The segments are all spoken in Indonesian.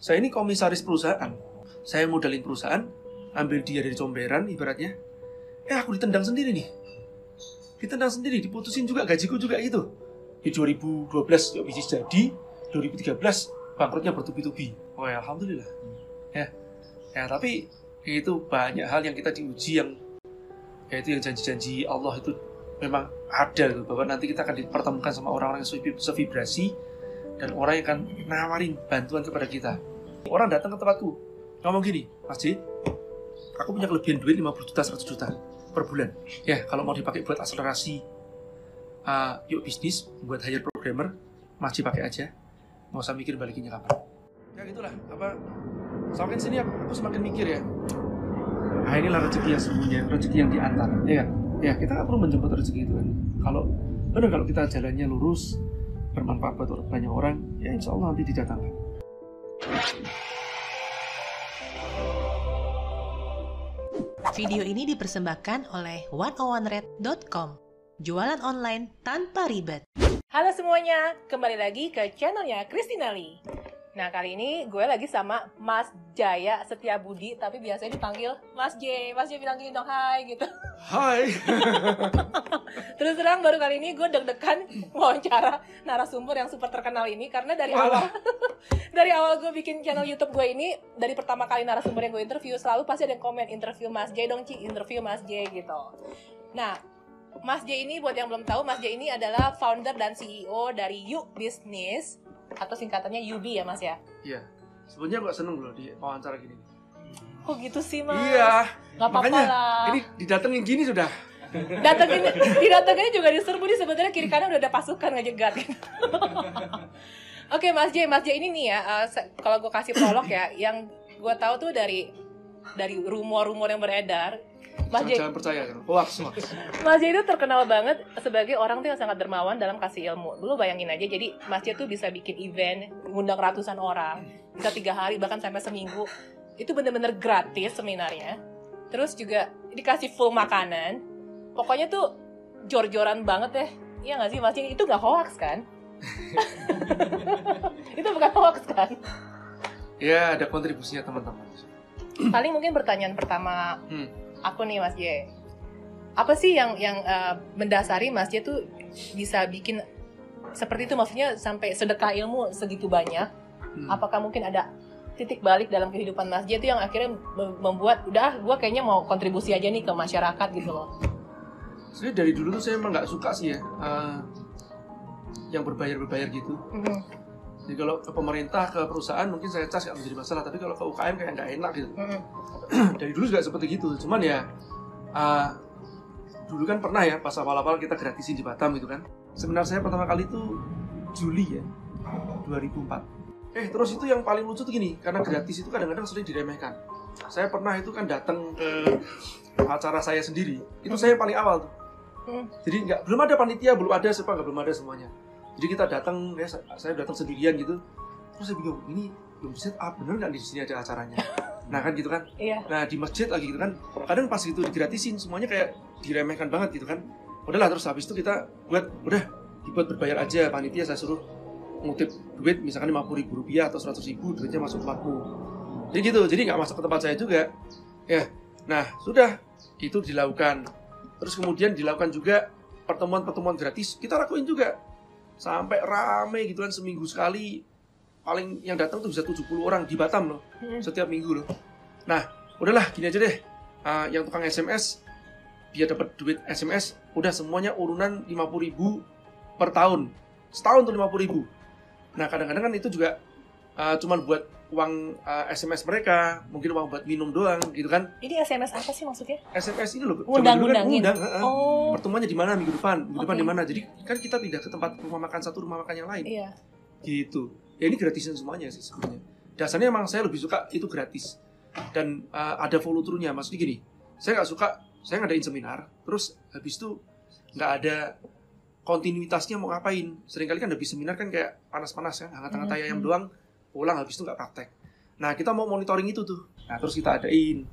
Saya ini komisaris perusahaan. Saya modalin perusahaan, ambil dia dari comberan ibaratnya. Eh aku ditendang sendiri nih. Ditendang sendiri, diputusin juga gajiku juga itu. Di 2012 yuk bisnis jadi, 2013 bangkrutnya bertubi-tubi. Oh ya alhamdulillah. Ya. Ya tapi itu banyak hal yang kita diuji yang yaitu yang janji-janji Allah itu memang ada gitu bahwa nanti kita akan dipertemukan sama orang-orang yang sevi- sevibrasi dan orang yang akan nawarin bantuan kepada kita. Orang datang ke tempatku ngomong gini, Mas J, aku punya kelebihan duit 50 juta, 100 juta per bulan. Ya, kalau mau dipakai buat akselerasi uh, yuk bisnis, buat hire programmer, Mas J pakai aja. Nggak usah mikir balikinnya kapan. Ya gitulah, apa semakin sini aku, semakin mikir ya. Nah inilah rezeki yang sesungguhnya, rezeki yang diantar, ya kan? Ya kita nggak perlu menjemput rezeki itu kan. Kalau benar kalau kita jalannya lurus, bermanfaat buat banyak orang, ya insya Allah nanti didatangkan. Video ini dipersembahkan oleh 101red.com. Jualan online tanpa ribet. Halo semuanya, kembali lagi ke channelnya Kristinali. Nah kali ini gue lagi sama Mas Jaya Setia Budi, tapi biasanya dipanggil Mas J. Mas J bilang gini dong, hai gitu. Hai. Terus terang baru kali ini gue deg-degan wawancara narasumber yang super terkenal ini karena dari Walah. awal dari awal gue bikin channel YouTube gue ini dari pertama kali narasumber yang gue interview selalu pasti ada yang komen interview Mas J dong Ci, interview Mas J gitu. Nah, Mas J ini buat yang belum tahu, Mas J ini adalah founder dan CEO dari Yuk Business atau singkatannya UB ya Mas ya. Iya. Sebenarnya gue seneng loh di wawancara gini. Kok gitu sih Mas? Iya. Gak apa-apa Makanya lah. ini didatengin gini sudah. datengin didatengin juga diserbu di sebenarnya kiri kanan udah ada pasukan ngejegat gitu. Oke Mas J, Mas J ini nih ya, uh, kalau gue kasih prolog ya, yang gue tahu tuh dari dari rumor-rumor yang beredar, Mas Jangan, J, jangan percaya kan. Hoax. Mas J itu terkenal banget sebagai orang tuh yang sangat dermawan dalam kasih ilmu. Dulu bayangin aja, jadi Mas J tuh bisa bikin event, ngundang ratusan orang, bisa tiga hari bahkan sampai seminggu. Itu bener-bener gratis seminarnya. Terus juga dikasih full makanan. Pokoknya tuh jor-joran banget deh. Iya nggak sih Mas J? Itu nggak hoax kan? itu bukan hoax kan? Ya ada kontribusinya teman-teman. Paling mungkin pertanyaan pertama Hmm. Aku nih Mas J. Apa sih yang yang uh, mendasari Mas J tuh bisa bikin seperti itu maksudnya sampai sedekah ilmu segitu banyak? Hmm. Apakah mungkin ada titik balik dalam kehidupan Mas J itu yang akhirnya mem- membuat udah gue kayaknya mau kontribusi aja nih ke masyarakat gitu loh. Sebenarnya dari dulu tuh saya emang nggak suka sih ya eh, yang berbayar-berbayar gitu. Mhm. Jadi kalau ke pemerintah, ke perusahaan mungkin saya cas nggak menjadi masalah. Tapi kalau ke UKM kayak nggak enak gitu. Dari dulu juga seperti gitu. Cuman ya eh, dulu kan pernah ya pas awal-awal kita gratisin di Batam gitu kan. Seminar saya pertama kali itu Juli ya 2004. Eh terus itu yang paling lucu tuh gini, karena gratis itu kadang-kadang sering diremehkan. Saya pernah itu kan datang ke acara saya sendiri, itu saya yang paling awal tuh. Hmm. Jadi nggak belum ada panitia, belum ada siapa nggak belum ada semuanya. Jadi kita datang, ya, sa- saya datang sendirian gitu. Terus saya bingung, ini belum set up bener nggak di sini ada acaranya? Nah kan gitu kan. Iya. Nah di masjid lagi gitu kan, kadang pas gitu digratisin semuanya kayak diremehkan banget gitu kan. Udahlah terus habis itu kita buat udah dibuat berbayar aja panitia saya suruh ngutip duit misalkan lima ribu rupiah atau seratus ribu duitnya masuk tempatmu. Jadi gitu, jadi nggak masuk ke tempat saya juga. Ya, nah sudah itu dilakukan. Terus kemudian dilakukan juga pertemuan-pertemuan gratis kita lakuin juga sampai rame gitu kan seminggu sekali paling yang datang tuh bisa 70 orang di Batam loh Mhm. setiap minggu loh. Nah, udahlah gini aja deh. Ah, yang tukang SMS biar dapat duit SMS udah semuanya urunan 50.000 per tahun. Setahun tuh 50.000. Nah, kadang-kadang kan itu juga ah, cuman buat uang ah, SMS mereka, mungkin uang buat minum doang gitu kan. Ini SMS apa sih maksudnya? SMS ini loh. dulu kan heeh. Oh. Pertemuannya di mana minggu depan? Minggu depan Oke. di mana? Jadi kan kita pindah ke tempat rumah makan satu rumah makan yang lain Iya. gitu ya ini gratisan semuanya sih sebenarnya dasarnya emang saya lebih suka itu gratis dan uh, ada follow through-nya maksudnya gini saya nggak suka saya ngadain seminar terus habis itu nggak ada kontinuitasnya mau ngapain sering kali kan habis seminar kan kayak panas-panas kan hangat-hangat Mhm. ayam doang pulang habis itu nggak praktek. Nah kita mau monitoring itu tuh. Nah terus kita adain.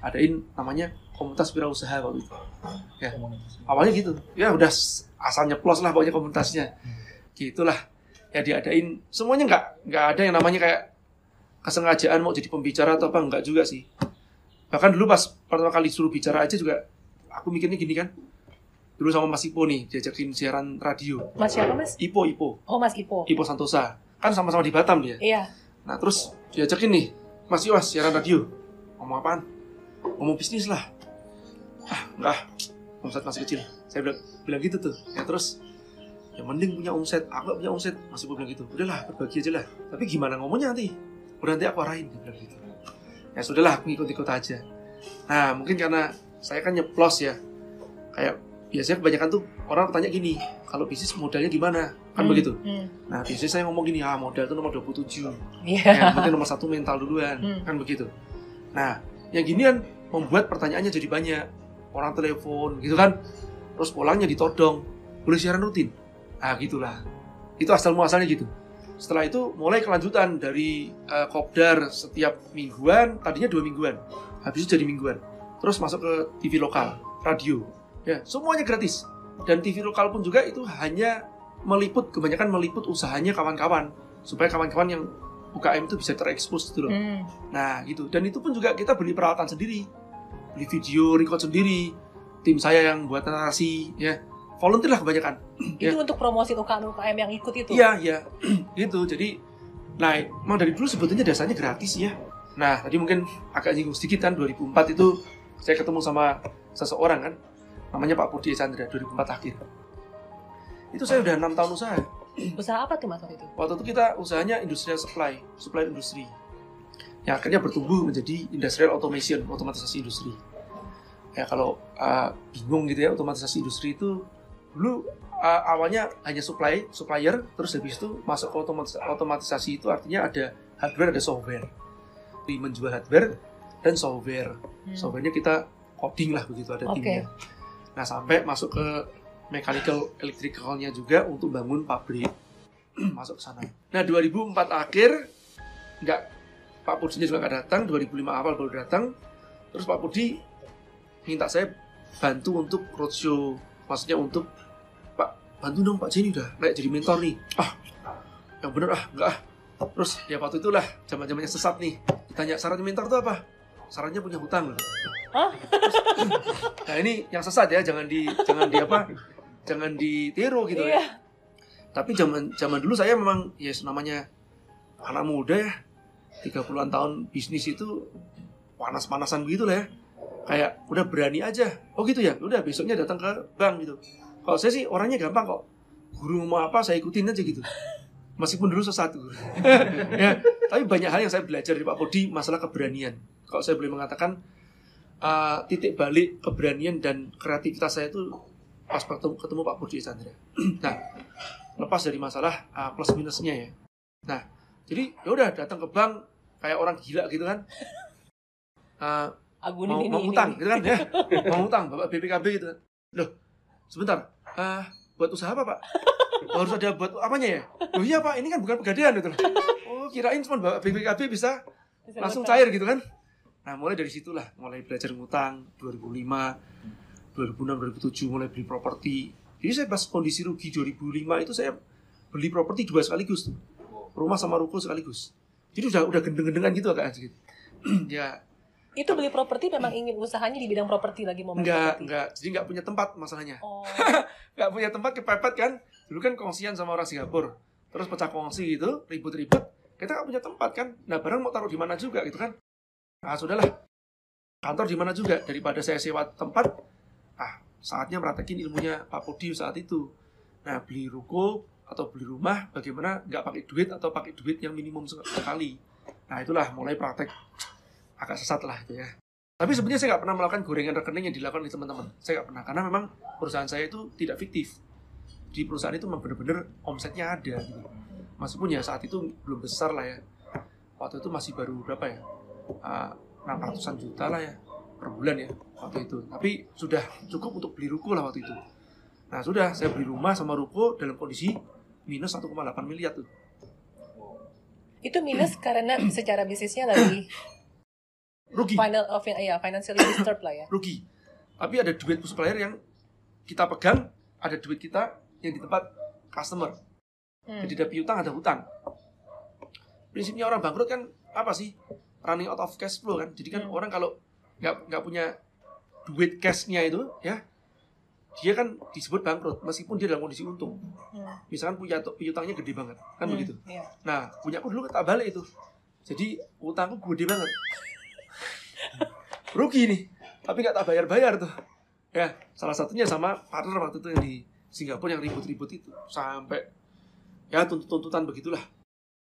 Adain namanya komunitas wirausaha waktu itu. Ya. Awalnya gitu. Ya udah asal nyeplos lah pokoknya komunitasnya. Gitulah. Ya diadain. Semuanya nggak nggak ada yang namanya kayak kesengajaan mau jadi pembicara atau apa enggak juga sih. Bahkan dulu pas pertama kali suruh bicara aja juga aku mikirnya gini kan. Dulu sama Mas Ipo nih diajakin siaran radio. Mas siapa mas? Ipo Ipo. Oh Mas Ipo. Ipo Santosa kan sama-sama di Batam dia. Iya. nah terus diajakin nih Mas Iwas siaran radio. Ngomong apaan? Ngomong bisnis lah. Ah enggak. Omset masih kecil. Saya bilang, bilang gitu tuh. Ya terus yang mending punya omset. Aku gak punya omset. Masih Ipo bilang gitu. Udahlah berbagi aja lah. Tapi gimana ngomongnya nanti? Udah nanti aku arahin dia bilang gitu. Ya sudahlah aku ikut-ikut aja. Nah mungkin karena saya kan nyeplos ya. Kayak biasanya kebanyakan tuh orang tanya gini kalau bisnis modalnya gimana? Kan Hmm, begitu. hmm. nah biasanya saya ngomong gini ah modal itu nomor 27 Iya. yang penting nomor satu mental duluan Hmm. kan begitu. Nah yang ginian membuat pertanyaannya jadi banyak. Orang telepon gitu kan. Terus pulangnya ditodong. Boleh siaran rutin? Ah gitulah. Itu asal muasalnya gitu. Setelah itu mulai kelanjutan dari eh, kopdar setiap mingguan tadinya dua mingguan habis itu jadi mingguan. Terus masuk ke TV lokal radio ya semuanya gratis. Dan TV lokal pun juga itu hanya meliput kebanyakan meliput usahanya kawan-kawan. Supaya kawan-kawan yang UKM itu bisa terekspos gitu loh. Hmm. Nah gitu. Dan itu pun juga kita beli peralatan sendiri, beli video, record sendiri, tim saya yang buat narasi, ya. Volunteer lah kebanyakan. Itu untuk promosi UKM UKM yang ikut itu. Iya iya. Gitu. Jadi, nah emang dari dulu sebetulnya dasarnya gratis ya. Nah tadi mungkin agak nyinggung sedikit kan 2004 itu saya ketemu sama seseorang kan, namanya Pak Pudi Chandra 2004 akhir. Itu saya udah enam tahun usaha. Usaha apa tuh mas waktu itu? Waktu itu kita usahanya industrial supply, supply industri. Yang akhirnya bertumbuh menjadi industrial automation, otomatisasi industri. Ya kalau uh, bingung gitu ya otomatisasi industri itu dulu uh, awalnya hanya supply, supplier, terus habis itu masuk ke otomatis otomatisasi itu artinya ada hardware, ada software. Di menjual hardware dan software. Hmm. Softwarenya kita coding lah begitu ada Oke. timnya. Nah sampai masuk ke mechanical electricalnya juga untuk bangun pabrik masuk ke sana. Nah 2004 akhir nggak Pak Pudinya juga nggak datang, 2005 awal baru datang. Terus Pak Pudi minta saya bantu untuk roadshow, maksudnya untuk Pak bantu dong Pak Jenny udah naik jadi mentor nih. Ah, yang bener ah, enggak ah. Terus ya waktu itulah zaman zamannya sesat nih. Ditanya syarat mentor itu apa? Syaratnya punya hutang loh. Hah? Nah ini yang sesat ya, jangan di jangan di apa? Jangan ditiru gitu ya Iya. tapi zaman zaman dulu saya memang ya namanya anak muda ya 30-an tahun bisnis itu panas-panasan begitu lah ya kayak udah berani aja oh gitu ya udah besoknya datang ke bank gitu kalau saya sih orangnya gampang kok guru mau apa saya ikutin aja gitu meskipun dulu sesat guru. ya tapi banyak hal yang saya belajar dari Pak Podi masalah keberanian kalau saya boleh mengatakan uh, titik balik keberanian dan kreativitas saya itu pas ketemu, ketemu Pak Budi Chandra nah lepas dari masalah uh, plus minusnya ya. Nah, jadi ya udah datang ke bank kayak orang gila gitu kan. Uh, Agun mau, ini, mau ini, utang ini. gitu kan ya. mau utang bapak BPKB gitu kan. Loh, sebentar. Uh, buat usaha apa, Pak? Oh, harus ada buat apanya ya? Oh iya, Pak, ini kan bukan pegadaian gitu. Oh, kirain cuma bapak BPKB bisa Bisa langsung cair gitu kan. Nah, mulai dari situlah mulai belajar ngutang 2005 2006 2007 mulai beli properti. Jadi saya pas kondisi rugi 2005 itu saya beli properti dua sekaligus tuh. Rumah sama ruko sekaligus. Jadi udah udah gendeng-gendengan gitu agak gitu. ya, Itu beli properti memang ingin usahanya di bidang properti lagi mau enggak properti. enggak jadi enggak punya tempat masalahnya. Oh. Enggak punya tempat kepepet kan. Dulu kan kongsian sama orang Singapura. Terus pecah kongsi gitu, ribut-ribut. Kita nggak punya tempat kan. Nah, barang mau taruh di mana juga gitu kan. Nah, sudahlah. Kantor di mana juga daripada saya sewa tempat. Ah, saatnya meratekin ilmunya Pak Podi saat itu. Nah, beli ruko atau beli rumah bagaimana nggak pakai duit atau pakai duit yang minimum sek- sekali. Nah, itulah mulai praktek agak sesat lah itu ya. Tapi sebenarnya saya nggak pernah melakukan gorengan rekening yang dilakukan oleh teman-teman. Saya nggak pernah karena memang perusahaan saya itu tidak fiktif. Di perusahaan itu memang benar-benar omsetnya ada gitu. Meskipun ya saat itu belum besar lah ya. Waktu itu masih baru berapa ya? Ah, 600-an juta lah ya per bulan ya waktu itu. Tapi sudah cukup untuk beli ruko lah waktu itu. Nah sudah saya beli rumah sama ruko dalam kondisi minus 1,8 miliar tuh. Itu minus karena secara bisnisnya lagi Rugi. final of ya financially disturbed lah ya. rugi. Tapi ada duit supplier yang kita pegang, ada duit kita yang di tempat customer. Hmm. Jadi ada piutang, ada hutang. Prinsipnya orang bangkrut kan apa sih running out of cash flow kan? Jadi kan Hmm. orang kalau nggak nggak punya duit cashnya itu ya dia kan disebut bangkrut meskipun dia dalam kondisi untung. Hmm. misalkan punya piutangnya gede banget kan Hmm, begitu. iya. nah punya aku dulu tak balik itu. Jadi utangku gede banget. Rugi nih tapi nggak tak bayar bayar tuh. Ya salah satunya sama partner waktu itu yang di Singapura yang ribut-ribut itu sampai ya tuntut-tuntutan begitulah.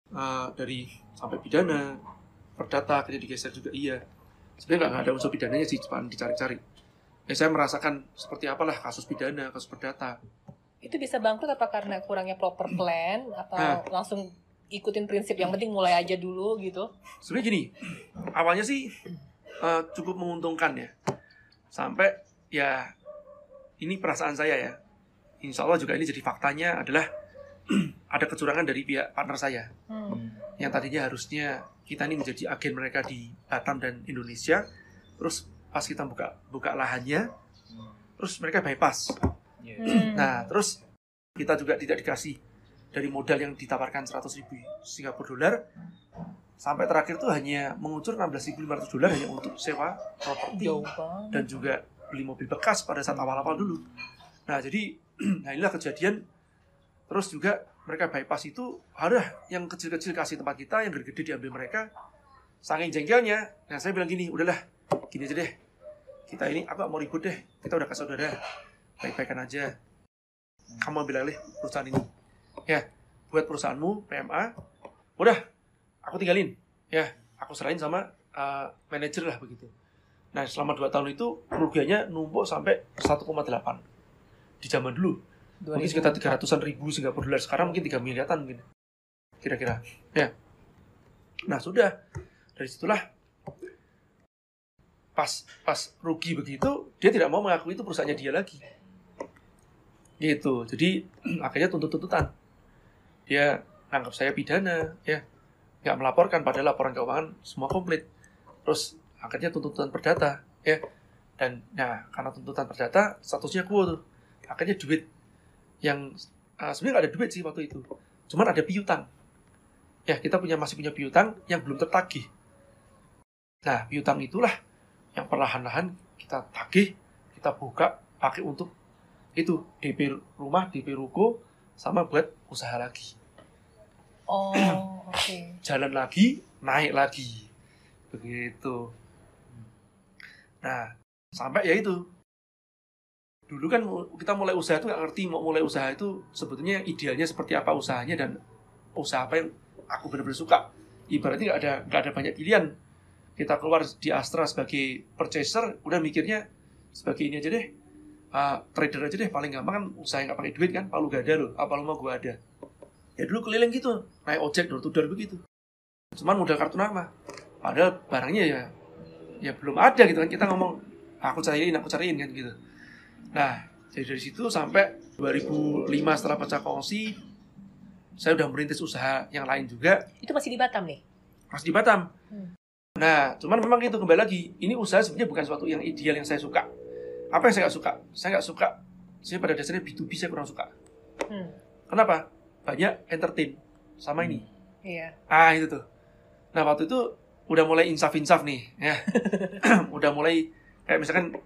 Eh, dari sampai pidana perdata akhirnya digeser juga. Iya. Sebenarnya nggak ada unsur pidananya sih cuma dicari-cari. Ya saya merasakan seperti apalah kasus pidana kasus perdata. Itu bisa bangkrut apa karena kurangnya proper plan atau Nah. langsung ikutin prinsip yang penting mulai aja dulu gitu. sebenarnya gini awalnya sih eh, cukup menguntungkan ya. Sampai ya ini perasaan saya ya. Insya Allah juga ini jadi faktanya adalah ada kecurangan dari pihak partner saya. Hmm. yang tadinya harusnya kita ini menjadi agen mereka di Batam dan Indonesia. Terus pas kita buka buka lahannya terus mereka bypass. Hmm. Nah, terus kita juga tidak dikasih dari modal yang ditawarkan 100 ribu Singapura dolar. Sampai terakhir tuh hanya mengucur 16.500 dolar hanya untuk sewa properti. Dan juga beli mobil bekas pada saat awal-awal dulu. Nah, jadi nah inilah kejadian terus juga mereka bypass itu ada yang kecil-kecil kasih tempat kita, yang gede-gede diambil mereka. Saking jengkelnya, nah saya bilang gini, udahlah, gini aja deh. Kita ini aku mau ribut deh. Kita udah kasih saudara. Baik-baikan aja. Kamu ambil alih perusahaan ini. Ya, buat perusahaanmu PMA. Udah, aku tinggalin. Ya, aku serahin sama uh, manajer lah begitu. Nah, selama 2 tahun itu kerugiannya numpuk sampai 1,8 di zaman dulu. Mungkin sekitar 300-an ribu Singapura dolar. Sekarang mungkin 3 miliaran mungkin. Kira-kira. Ya. Nah, sudah. Dari situlah pas pas rugi begitu, dia tidak mau mengakui itu perusahaannya dia lagi. Gitu. Jadi akhirnya tuntut-tuntutan. Dia anggap saya pidana, ya. Nggak melaporkan padahal laporan keuangan semua komplit. Terus akhirnya tuntutan perdata, ya. Dan nah, karena tuntutan perdata statusnya kuo tuh. Akhirnya duit yang uh, sebenarnya nggak ada duit sih waktu itu. Cuman ada piutang. Ya, kita punya masih punya piutang yang belum tertagih. Nah, piutang itulah yang perlahan-lahan kita tagih, kita buka pakai untuk itu DP rumah, DP ruko, sama buat usaha lagi. Oh, oke. Jalan lagi, naik lagi. Begitu. Nah, sampai ya itu. Dulu kan kita mulai usaha itu nggak ngerti mau mulai usaha itu sebetulnya idealnya seperti apa usahanya dan usaha apa yang aku benar-benar suka. Ibaratnya nggak ada nggak ada banyak pilihan. Kita keluar di Astra sebagai purchaser, udah mikirnya sebagai ini aja deh, uh, trader aja deh paling gampang kan usaha yang nggak pakai duit kan, palu gak ada loh, apa lu mau gua ada. Ya dulu keliling gitu, naik ojek to door begitu. Cuman modal kartu nama. Padahal barangnya ya ya belum ada gitu kan kita ngomong aku cariin aku cariin kan gitu. Nah, jadi dari situ sampai 2005 setelah pecah kongsi saya udah merintis usaha yang lain juga Itu masih di Batam nih? masih di Batam. Hmm. Nah, cuman memang gitu kembali lagi. Ini usaha sebenarnya bukan suatu yang ideal yang saya suka. Apa yang saya nggak suka? Saya nggak suka. Saya pada dasarnya B2B saya kurang suka. Hmm. Kenapa? Banyak entertain sama ini. Iya. Ah itu tuh. Nah waktu itu udah mulai insaf-insaf nih, ya. udah mulai kayak misalkan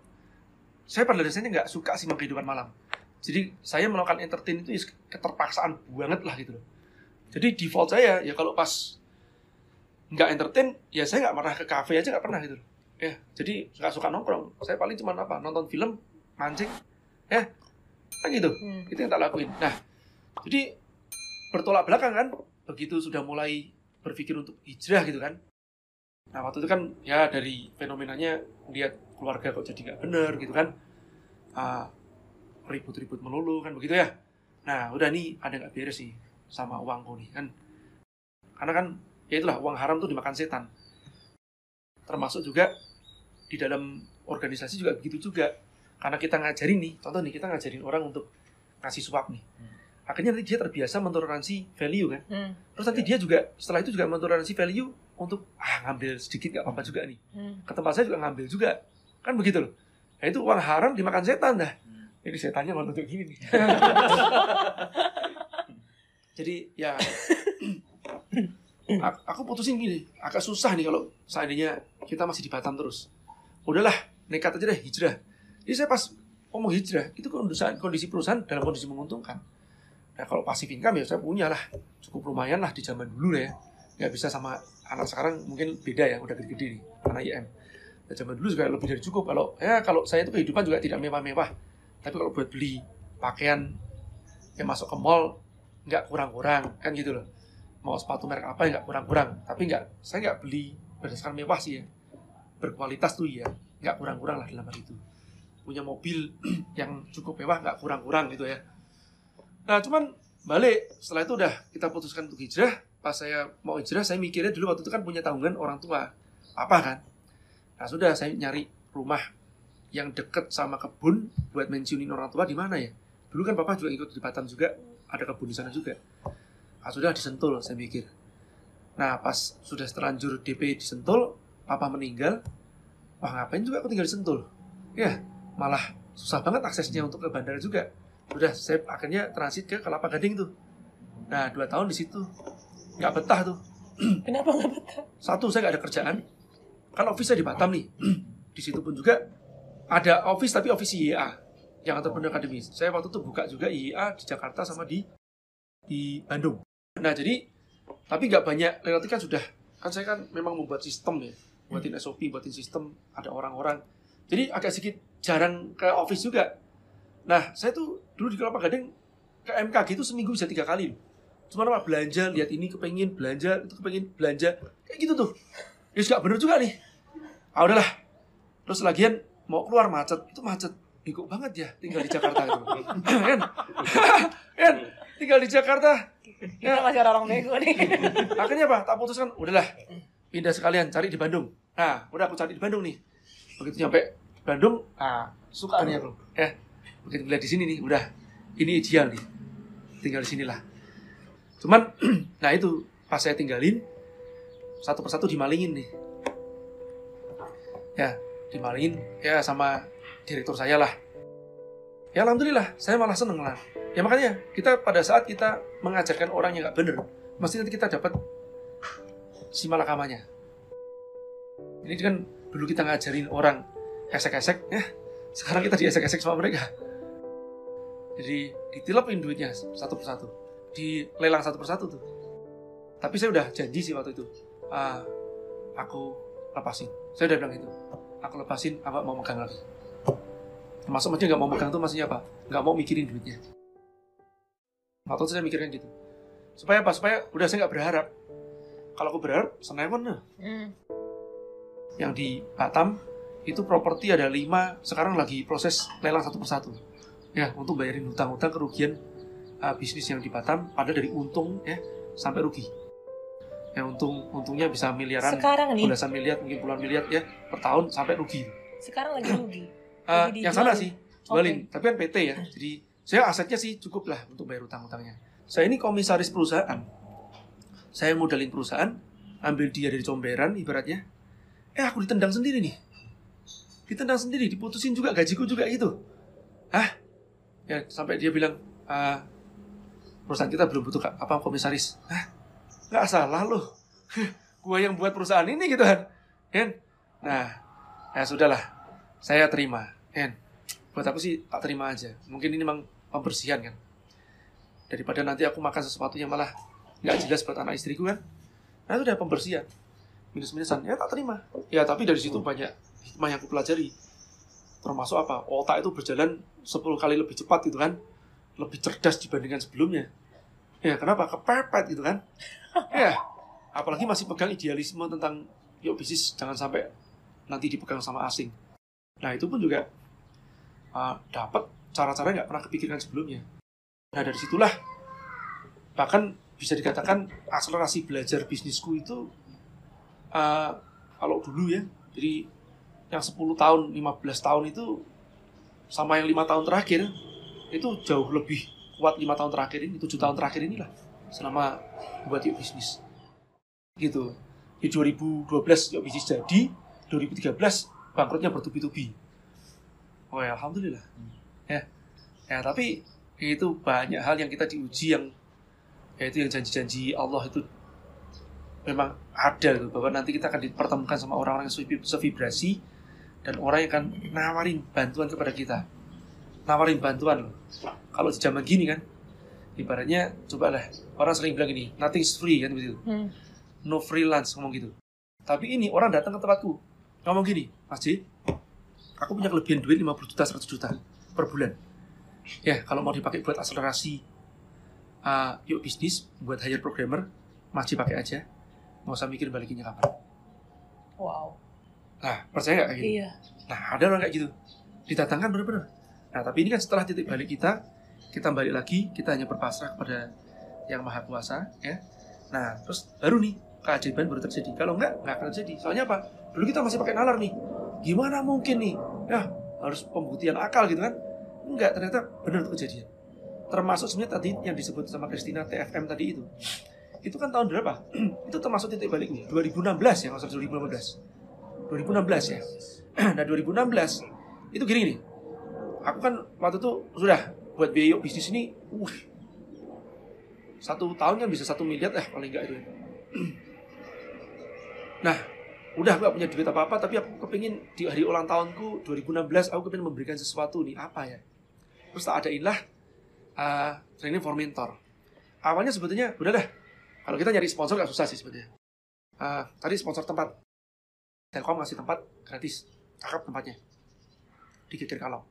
saya pada dasarnya nggak suka sih sama kehidupan malam. Jadi saya melakukan entertain itu ya keterpaksaan banget lah gitu loh. Jadi default saya ya kalau pas nggak entertain ya saya nggak pernah ke cafe aja nggak pernah gitu loh. Ya jadi nggak suka nongkrong. Saya paling cuma apa nonton film, mancing, ya kan gitu Hmm. itu yang tak lakuin nah jadi bertolak belakang kan begitu sudah mulai berpikir untuk hijrah gitu kan nah waktu itu kan ya dari fenomenanya lihat keluarga kok jadi nggak bener gitu kan. Ah, ribut-ribut melulu kan begitu ya. Nah udah nih ada nggak beres sih sama uangku nih kan. Karena kan ya itulah uang haram tuh dimakan setan. Termasuk juga di dalam organisasi juga begitu juga. Karena kita ngajarin nih contoh nih kita ngajarin orang untuk ngasih suap nih akhirnya nanti dia terbiasa mentoleransi value kan? Hmm. terus nanti dia juga setelah itu juga mentoleransi value untuk ah ngambil sedikit nggak apa-apa juga nih. Hmm. ke tempat saya juga ngambil juga. Kan begitu loh. Nah itu uang haram dimakan setan dah. Ini setannya mau nunjuk gini nih. Jadi ya aku putusin gini agak susah nih kalau seandainya kita masih di Batam terus. Udahlah nekat aja deh hijrah. Jadi saya pas ngomong hijrah? Itu kondisi, kondisi perusahaan dalam kondisi menguntungkan nah kalau pasif income ya saya punya lah. Cukup lumayan lah di zaman dulu ya. Nggak bisa sama anak sekarang mungkin beda ya udah gede-gede nih anak IM nah, zaman dulu juga lebih dari cukup. Kalau ya kalau saya itu kehidupan juga tidak mewah-mewah. Tapi kalau buat beli pakaian yang masuk ke mall nggak kurang-kurang kan gitu loh. Mau sepatu merek apa ya nggak kurang-kurang. Tapi nggak saya nggak beli berdasarkan mewah sih ya. Berkualitas tuh ya nggak kurang-kurang lah dalam hal itu. Punya mobil yang cukup mewah nggak kurang-kurang gitu ya nah cuman balik. Setelah itu udah kita putuskan untuk hijrah. Pas saya mau hijrah saya mikirnya dulu waktu itu kan punya tanggungan orang tua apa kan. Nah sudah saya nyari rumah yang deket sama kebun buat mensiunin orang tua di mana ya? Dulu kan papa juga ikut di Batam juga ada kebun di sana juga. Ah, sudah disentul saya mikir. Nah pas sudah terlanjur DP disentul papa meninggal. Wah ngapain juga aku tinggal di sentul ya malah susah banget aksesnya untuk ke bandara juga udah saya akhirnya transit ke Kelapa Gading tuh. Nah dua tahun di situ. Nggak betah tuh. Kenapa nggak betah? satu saya nggak ada kerjaan. Kan office di Batam nih. Di situ pun juga ada office tapi office IEA yang entrepreneur academy saya waktu itu buka juga IEA di Jakarta sama di di Bandung. Nah jadi tapi nggak banyak. Relatif kan sudah kan saya kan memang membuat sistem ya. Buatin SOP buatin sistem ada orang-orang. Jadi agak sedikit jarang ke office juga. Nah saya tuh dulu di Kelapa Gading ke MKG itu seminggu bisa tiga kali. Loh cuma apa belanja lihat ini kepengen belanja itu kepengen belanja. Kayak gitu tuh. Ya nggak bener juga nih. Ah udahlah. Terus lagian mau keluar macet itu macet. Bego banget ya tinggal di Jakarta itu? Kan? Kan? Tinggal di Jakarta. Kita masih orang-orang bego nih. akhirnya apa? Tak putuskan. Udahlah. Pindah sekalian cari di Bandung. Nah udah aku cari di Bandung nih. Begitu nyampe Bandung ah suka nih aku. Eh begitu lihat di sini nih udah ini ideal nih tinggal di sinilah cuman nah itu pas saya tinggalin satu persatu dimalingin nih. Ya dimalingin ya sama direktur saya lah. Ya alhamdulillah saya malah seneng lah. Ya makanya kita pada saat kita mengajarkan orang yang nggak bener mesti nanti kita dapat si malakamanya. Ini kan dulu kita ngajarin orang esek-esek ya. Sekarang kita diesek-esek sama mereka jadi ditilapin duitnya satu persatu. Dilelang satu persatu tuh. Tapi saya udah janji sih waktu itu ah, aku lepasin. Saya udah bilang itu aku lepasin apa mau megang lagi. Termasuk maksudnya nggak mau megang tuh maksudnya apa? Nggak mau mikirin duitnya. Waktu itu saya mikirkan gitu supaya apa? Supaya udah saya nggak berharap. Kalau aku berharap Senewan nah Hmm. yang di Batam itu properti ada lima sekarang lagi proses lelang satu persatu ya untuk bayarin hutang-hutang kerugian uh, bisnis yang di Batam ada dari untung ya sampai rugi. Ya untung untungnya bisa miliaran Sekarang nih, belasan miliar mungkin puluhan miliar ya per tahun sampai rugi. Sekarang lagi rugi. Uh, yang sana sih jualin. Tapi kan PT ya jadi saya asetnya sih cukup lah untuk bayar utang-utangnya saya ini komisaris perusahaan. Saya modalin perusahaan ambil dia dari comberan ibaratnya. Eh aku ditendang sendiri nih. Ditendang sendiri diputusin juga gajiku juga itu hah ya sampai dia bilang "Ah, perusahaan kita belum butuh apa komisaris? Hah? Nggak salah loh. Gua yang buat perusahaan ini gitu kan. Kan nah ya sudahlah. Saya terima. Kan buat aku sih tak terima aja. Mungkin ini memang pembersihan kan. Daripada nanti aku makan sesuatu yang malah nggak jelas buat anak istriku kan. Nah itu udah pembersihan. Minus minusan ya tak terima. Ya tapi dari situ banyak hikmah yang aku pelajari termasuk apa? Otak itu berjalan 10 kali lebih cepat gitu kan? Lebih cerdas dibandingkan sebelumnya. Ya kenapa? Kepepet gitu kan? Ya apalagi masih pegang idealisme tentang yuk bisnis jangan sampai nanti dipegang sama asing. Nah itu pun juga uh, dapat cara-cara nggak pernah kepikirkan sebelumnya. Nah dari situlah bahkan bisa dikatakan akselerasi belajar bisnisku itu uh, kalau dulu ya jadi yang 10 tahun 15 tahun itu sama yang lima tahun terakhir itu jauh lebih kuat lima tahun terakhir ini tujuh tahun terakhir inilah selama buat yuk bisnis. Gitu. Di 2012 yuk bisnis jadi 2013 bangkrutnya bertubi-tubi. Oh ya alhamdulillah. Ya. Ya tapi itu banyak hal yang kita diuji yang yaitu yang janji-janji Allah itu memang ada gitu bahwa nanti kita akan dipertemukan sama orang-orang yang sevi- sevibrasi dan orang yang akan nawarin bantuan kepada kita. Nawarin bantuan. Loh kalau di zaman gini kan ibaratnya cobalah orang sering bilang gini nothing is free kan begitu. Hmm. no freelance ngomong gitu. Tapi ini orang datang ke tempatku ngomong gini Mas J aku punya kelebihan duit 50 juta 100 juta per bulan. Ya kalau mau dipakai buat akselerasi uh, yuk bisnis buat hire programmer Mas J pakai aja. Nggak usah mikir balikinnya kapan. Wow. Nah percaya nggak kayak gitu? Iya. nah ada orang kayak gitu. Didatangkan bener-bener nah tapi ini kan setelah titik balik kita kita balik lagi kita hanya berpasrah kepada yang maha kuasa ya. Nah terus baru nih keajaiban baru terjadi. Kalau enggak nggak akan terjadi. Soalnya apa? Dulu kita masih pakai nalar nih. Gimana mungkin nih? Ya harus pembuktian akal gitu kan? Enggak ternyata benar itu kejadian. Termasuk sebenarnya tadi yang disebut sama Christina TFM tadi itu. Itu kan tahun berapa? Itu termasuk titik balik nih 2016 ya usah 2015 2016 ya. Nah 2016 itu gini nih. Aku kan waktu itu sudah buat biaya bisnis ini uh, satu tahun kan bisa satu miliar eh paling enggak itu. Nah udah aku gak punya duit apa apa tapi aku kepingin di hari ulang tahunku 2016 aku kepingin memberikan sesuatu nih. Apa ya? Terus tak adainlah uh, training for mentor. Awalnya sebetulnya udah dah kalau kita nyari sponsor gak susah sih sebetulnya. Uh, tadi sponsor tempat Telkom ngasih tempat gratis cakep tempatnya. Di Geger Kalau.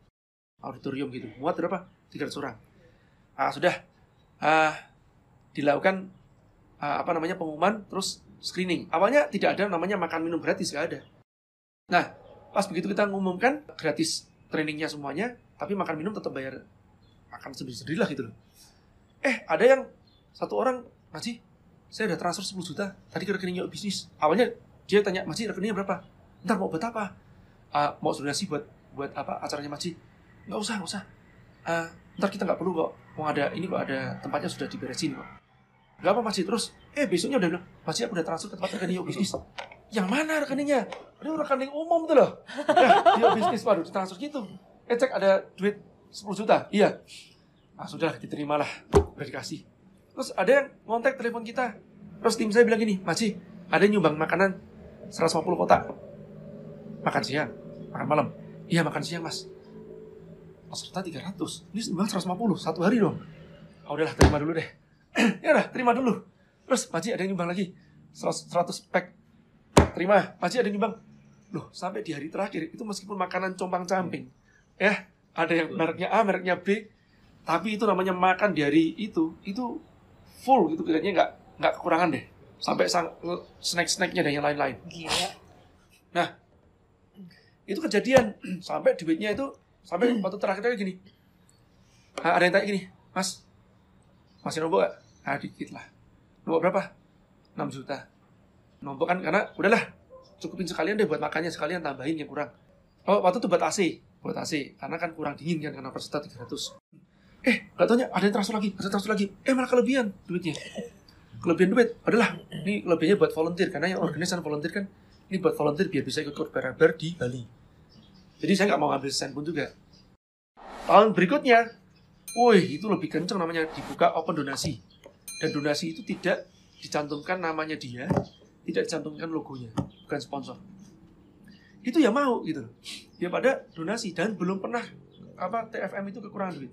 Auditorium gitu. Muat berapa? 300 orang. Ah sudah. Ah dilakukan ah, apa namanya pengumuman terus screening. Awalnya tidak ada namanya makan minum gratis gak ada. Nah pas begitu kita ngumumkan gratis trainingnya semuanya tapi makan minum tetap bayar makan sendiri-sendiri lah gitu loh. Eh ada yang satu orang Maji saya udah transfer 10 juta tadi ke rekening bisnis. Awalnya dia tanya Maji rekeningnya berapa? Ntar mau buat apa? Ah, mau donasi buat buat apa acaranya Maji. Nggak usah nggak usah. Ah, ntar kita nggak perlu kok. Mau ada ini kok ada tempatnya sudah diberesin kok. Nggak apa Maji terus. Eh besoknya udah bilang Maji aku udah transfer ke tempat rekening bisnis. Yang mana rekeningnya? Ini rekening umum tuh loh. Ya Yuk bisnis waduh ditransfer gitu. Eh cek ada duit 10 juta? Iya. Ah sudah diterimalah udah dikasih. Terus ada yang ngontak telepon kita? Terus tim saya bilang gini Maji ada nyumbang makanan 150 kotak makan siang makan malam. Iya makan siang mas. Peserta 300 ini nyumbang 150 satu hari dong. Oh, udahlah terima dulu deh. Ya udah terima dulu. Terus Maji ada yang nyumbang lagi? 100, 100 pack. Terima. Maji ada yang nyumbang? Loh sampai di hari terakhir itu meskipun makanan compang camping. Ya ada yang mereknya A mereknya B. Tapi itu namanya makan di hari itu itu full gitu kayaknya nggak nggak kekurangan deh sampai sang, snack snacknya dan yang lain-lain. Gila. itu kejadian. Sampai duitnya itu sampai waktu terakhir terakhir gini. Ah, ada yang tanya gini mas masih nombok gak? ah dikit lah. Nombok berapa? 6 juta. Nombok kan karena udahlah cukupin sekalian deh buat makannya sekalian tambahin yang kurang. Oh waktu itu buat AC buat AC karena kan kurang dingin kan karena peserta 300 eh gak taunya ada yang transfer lagi ada yang transfer lagi. Eh malah kelebihan duitnya kelebihan duit. Adalah ini kelebihannya buat volunteer. Karena yang organisasi volunteer kan ini buat volunteer biar bisa ikut berkabar di Bali. Jadi saya nggak mau ngambil sen pun juga. Tahun berikutnya wih itu lebih kenceng namanya. Dibuka open donasi. Dan donasi itu tidak dicantumkan namanya dia tidak dicantumkan logonya bukan sponsor. Itu ya mau gitu dia pada donasi dan belum pernah apa TFM itu kekurangan duit.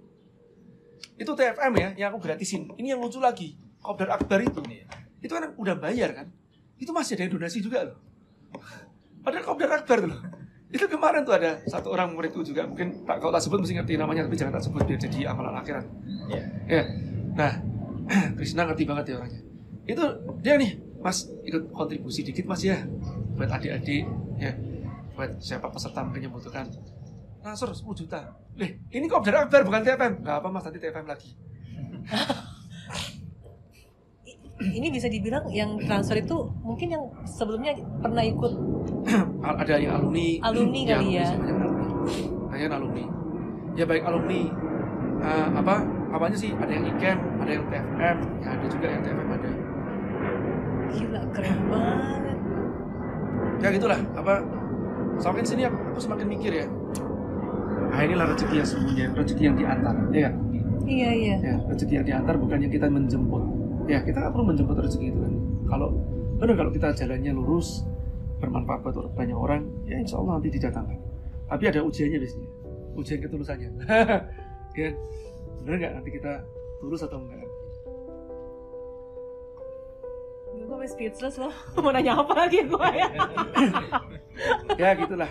Itu TFM ya yang aku gratisin. Ini yang lucu lagi Kopdar Akbar itu itu kan udah bayar kan? Itu masih ada yang donasi juga loh. Padahal Kopdar Akbar loh. Itu kemarin tuh ada satu orang muridku juga mungkin tak kalau tak sebut mesti ngerti namanya tapi jangan tak sebut biar jadi amalan akhirat. Iya. ya nah Krishna ngerti banget ya orangnya. Itu dia nih mas ikut kontribusi dikit mas ya. Buat adik-adik ya. Buat siapa peserta mungkin yang membutuhkan. Transfer 10 juta. Leh, ini kok dari Akbar bukan TFM nggak apa mas nanti TFM lagi Ini bisa dibilang yang transfer itu mungkin yang sebelumnya pernah ikut ada yang alumni. Alumni kali ya. sih, banyak alumni. Ya baik alumni. Eh, apa apanya sih ada yang IKEM ada yang TFM ya ada juga yang TFM ada. Gila keren banget. ya gitulah. Apa semakin sini aku, aku semakin mikir ya. Ah inilah rezeki yang sesungguhnya rezeki yang diantar. Ya kan Iya iya. ya rezeki yang diantar bukan yang kita menjemput ya kita nggak perlu menjemput rezeki itu kan. Kalau benar kalau kita jalannya lurus bermanfaat buat banyak orang ya insya Allah nanti didatangkan. Tapi ada ujiannya sini ujian ketulusannya. Ya benar nggak? Nanti kita tulus atau enggak gue masih speechless loh. Mau nanya apa lagi gue ya? Ya gitulah.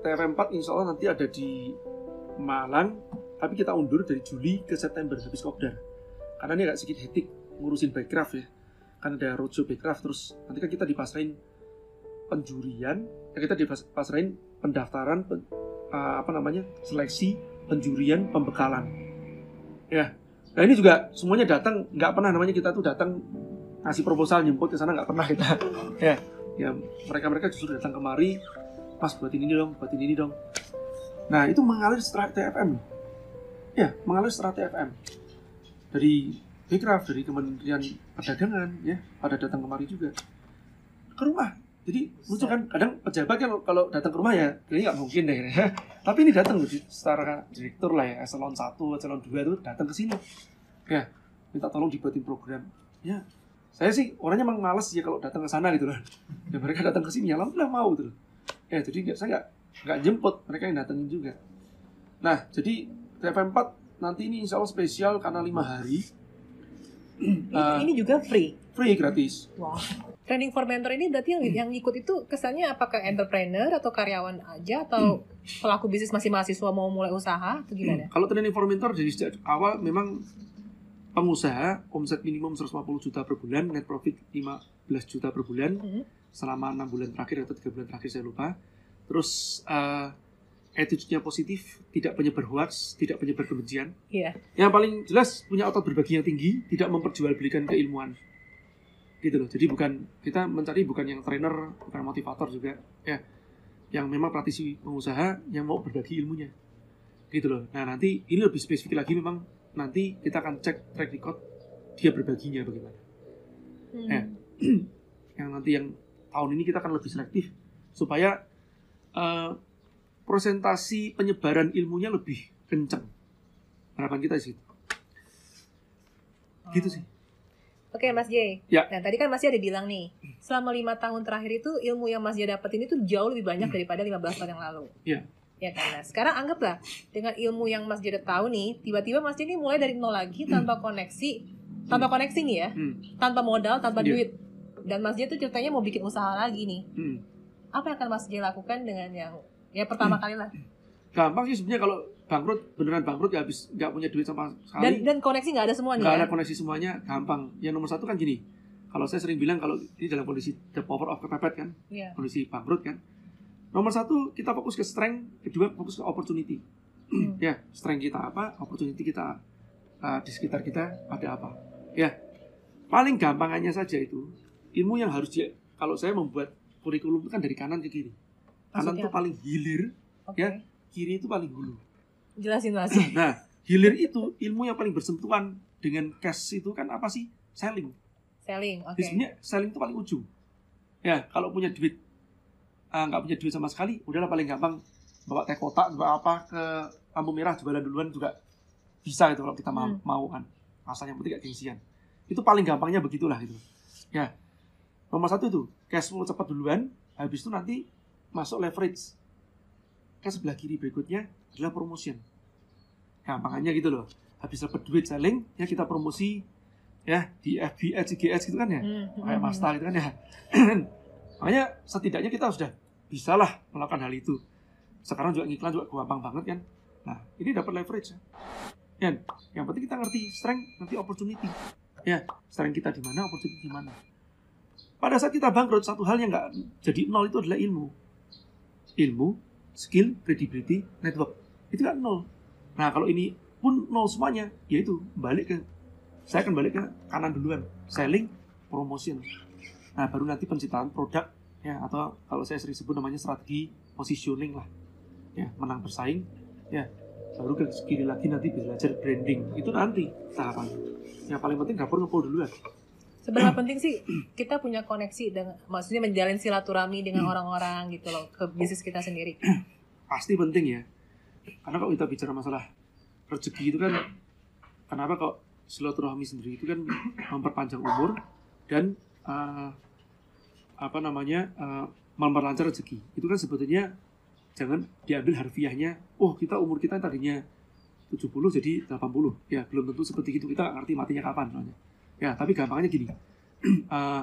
TFM 4 insya Allah nanti ada di Malang tapi kita undur dari Juli ke September habis kopdar karena ini agak sedikit hektik ngurusin backcraft ya. Kan ada roadshow backcraft terus nanti kan kita dipasrahin penjurian ya kita dipasrahin pendaftaran pen, uh, apa namanya seleksi penjurian pembekalan. Ya. Nah ini juga semuanya datang nggak pernah namanya kita tuh datang ngasih proposal nyemput ke sana nggak pernah kita. Ya. Ya mereka mereka justru datang kemari pas buatin ini dong buatin ini dong. Nah itu mengalir setelah TFM ya mengalir setelah TFM dari Backcraft dari Kementerian Perdagangan ya pada datang kemari juga. Ke rumah. Jadi lucu kan kadang pejabat kan kalau datang ke rumah ya kayaknya nggak mungkin deh tapi ini datang loh secara direktur lah ya eselon 1, eselon 2 itu datang ke sini. Ya minta tolong dibuatin program. Ya saya sih orangnya emang males ya kalau datang ke sana gitu loh. Ya mereka datang ke sini ya alhamdulillah mau gitu loh. Ya jadi saya nggak nggak jemput mereka yang datengin juga. Nah jadi TFM 4 nanti ini insya Allah spesial karena lima hari ini, uh, ini juga free free gratis wow training for mentor ini berarti yang yang ikut itu kesannya apakah entrepreneur atau karyawan aja atau hmm. pelaku bisnis masih mahasiswa mau mulai usaha atau gimana? Hmm. Kalau training for mentor dari sejak awal memang pengusaha omset minimum 150 juta per bulan, net profit 15 juta per bulan hmm. selama enam bulan terakhir atau tiga bulan terakhir saya lupa. Terus uh, attitude-nya positif, tidak penyebar hoax, tidak penyebar kebencian. Iya. Yang paling jelas punya otot berbagi yang tinggi, tidak memperjualbelikan keilmuan. Gitu loh. Jadi bukan kita mencari bukan yang trainer, bukan motivator juga, ya. Yang memang praktisi pengusaha yang mau berbagi ilmunya. Gitu loh. Nah, nanti ini lebih spesifik lagi memang nanti kita akan cek track record dia berbaginya bagaimana. Hmm. Ya. yang nanti yang tahun ini kita akan lebih selektif supaya uh, prosentasi penyebaran ilmunya lebih kencang. Harapan kita sih. Gitu sih. Oke Mas J. Ya. Nah tadi kan Mas J ada bilang nih, selama lima tahun terakhir itu ilmu yang Mas J dapat ini tuh jauh lebih banyak hmm. daripada 15 tahun yang lalu. Iya. Ya kan. Nah, sekarang anggaplah dengan ilmu yang Mas J tahu nih, tiba-tiba Mas J ini mulai dari nol lagi tanpa koneksi, tanpa hmm. koneksi nih ya, hmm. tanpa modal, tanpa yeah. duit. Dan Mas J tuh ceritanya mau bikin usaha lagi nih. Hmm. Apa yang akan Mas J lakukan dengan yang ya pertama kali lah? Gampang sih sebenarnya kalau bangkrut beneran bangkrut ya habis nggak punya duit sama sekali. Dan, dan koneksi nggak ada semuanya. Nggak ya? ada koneksi semuanya, gampang. Yang nomor satu kan gini, kalau saya sering bilang kalau ini dalam kondisi the power of kepepet kan, yeah. kondisi bangkrut kan. Nomor satu kita fokus ke strength, kedua fokus ke opportunity. Hmm. ya, strength kita apa, opportunity kita uh, di sekitar kita ada apa. Ya, paling gampangannya saja itu ilmu yang harus dia. Kalau saya membuat kurikulum itu kan dari kanan ke kiri. Kanan itu paling hilir, okay. ya, kiri itu paling hulu. Jelasin mas. Nah, hilir itu ilmu yang paling bersentuhan dengan cash itu kan apa sih? Selling. Selling, oke. Okay. Sebenarnya selling itu paling ujung. Ya, kalau punya duit ah, nggak uh, punya duit sama sekali, udahlah paling gampang bawa teh kotak, bawa apa ke lampu merah jualan duluan juga bisa itu kalau kita mau, hmm. mau kan. Asalnya penting gak gengsian. Itu paling gampangnya begitulah itu. Ya. Nomor satu itu cash flow cepat duluan, habis itu nanti masuk leverage. Ke sebelah kiri berikutnya adalah promotion. Gampangannya gitu loh. Habis dapat duit selling, ya kita promosi ya di FBS, IGS gitu kan ya, hmm. kayak Masta gitu kan ya. Makanya setidaknya kita sudah bisa lah melakukan hal itu. Sekarang juga ngiklan juga gampang banget kan. Nah, ini dapat leverage ya. Dan yang penting kita ngerti strength nanti opportunity. Ya, strength kita di mana, opportunity di mana. Pada saat kita bangkrut, satu hal yang nggak jadi nol itu adalah ilmu. Ilmu, skill, credibility, network. Itu kan nol. Nah, kalau ini pun nol semuanya, yaitu balik ke saya akan balik ke kanan duluan. Selling promotion. Nah baru nanti penciptaan produk ya atau kalau saya sering sebut namanya strategi positioning lah. Ya menang bersaing ya baru ke kiri lagi nanti belajar branding. Itu nanti tahapan. Yang paling penting dapur ngepul duluan seberapa penting sih kita punya koneksi dengan maksudnya menjalin silaturahmi dengan orang-orang gitu loh ke bisnis kita sendiri? Pasti penting ya. Karena kalau kita bicara masalah rezeki itu kan kenapa kok silaturahmi sendiri itu kan memperpanjang umur dan eh, apa namanya eh, memperlancar rezeki. Itu kan sebetulnya jangan diambil harfiahnya oh kita umur kita tadinya 70 jadi 80 ya belum tentu seperti itu. Kita ngerti matinya kapan soalnya ya tapi gampangnya gini. Eh,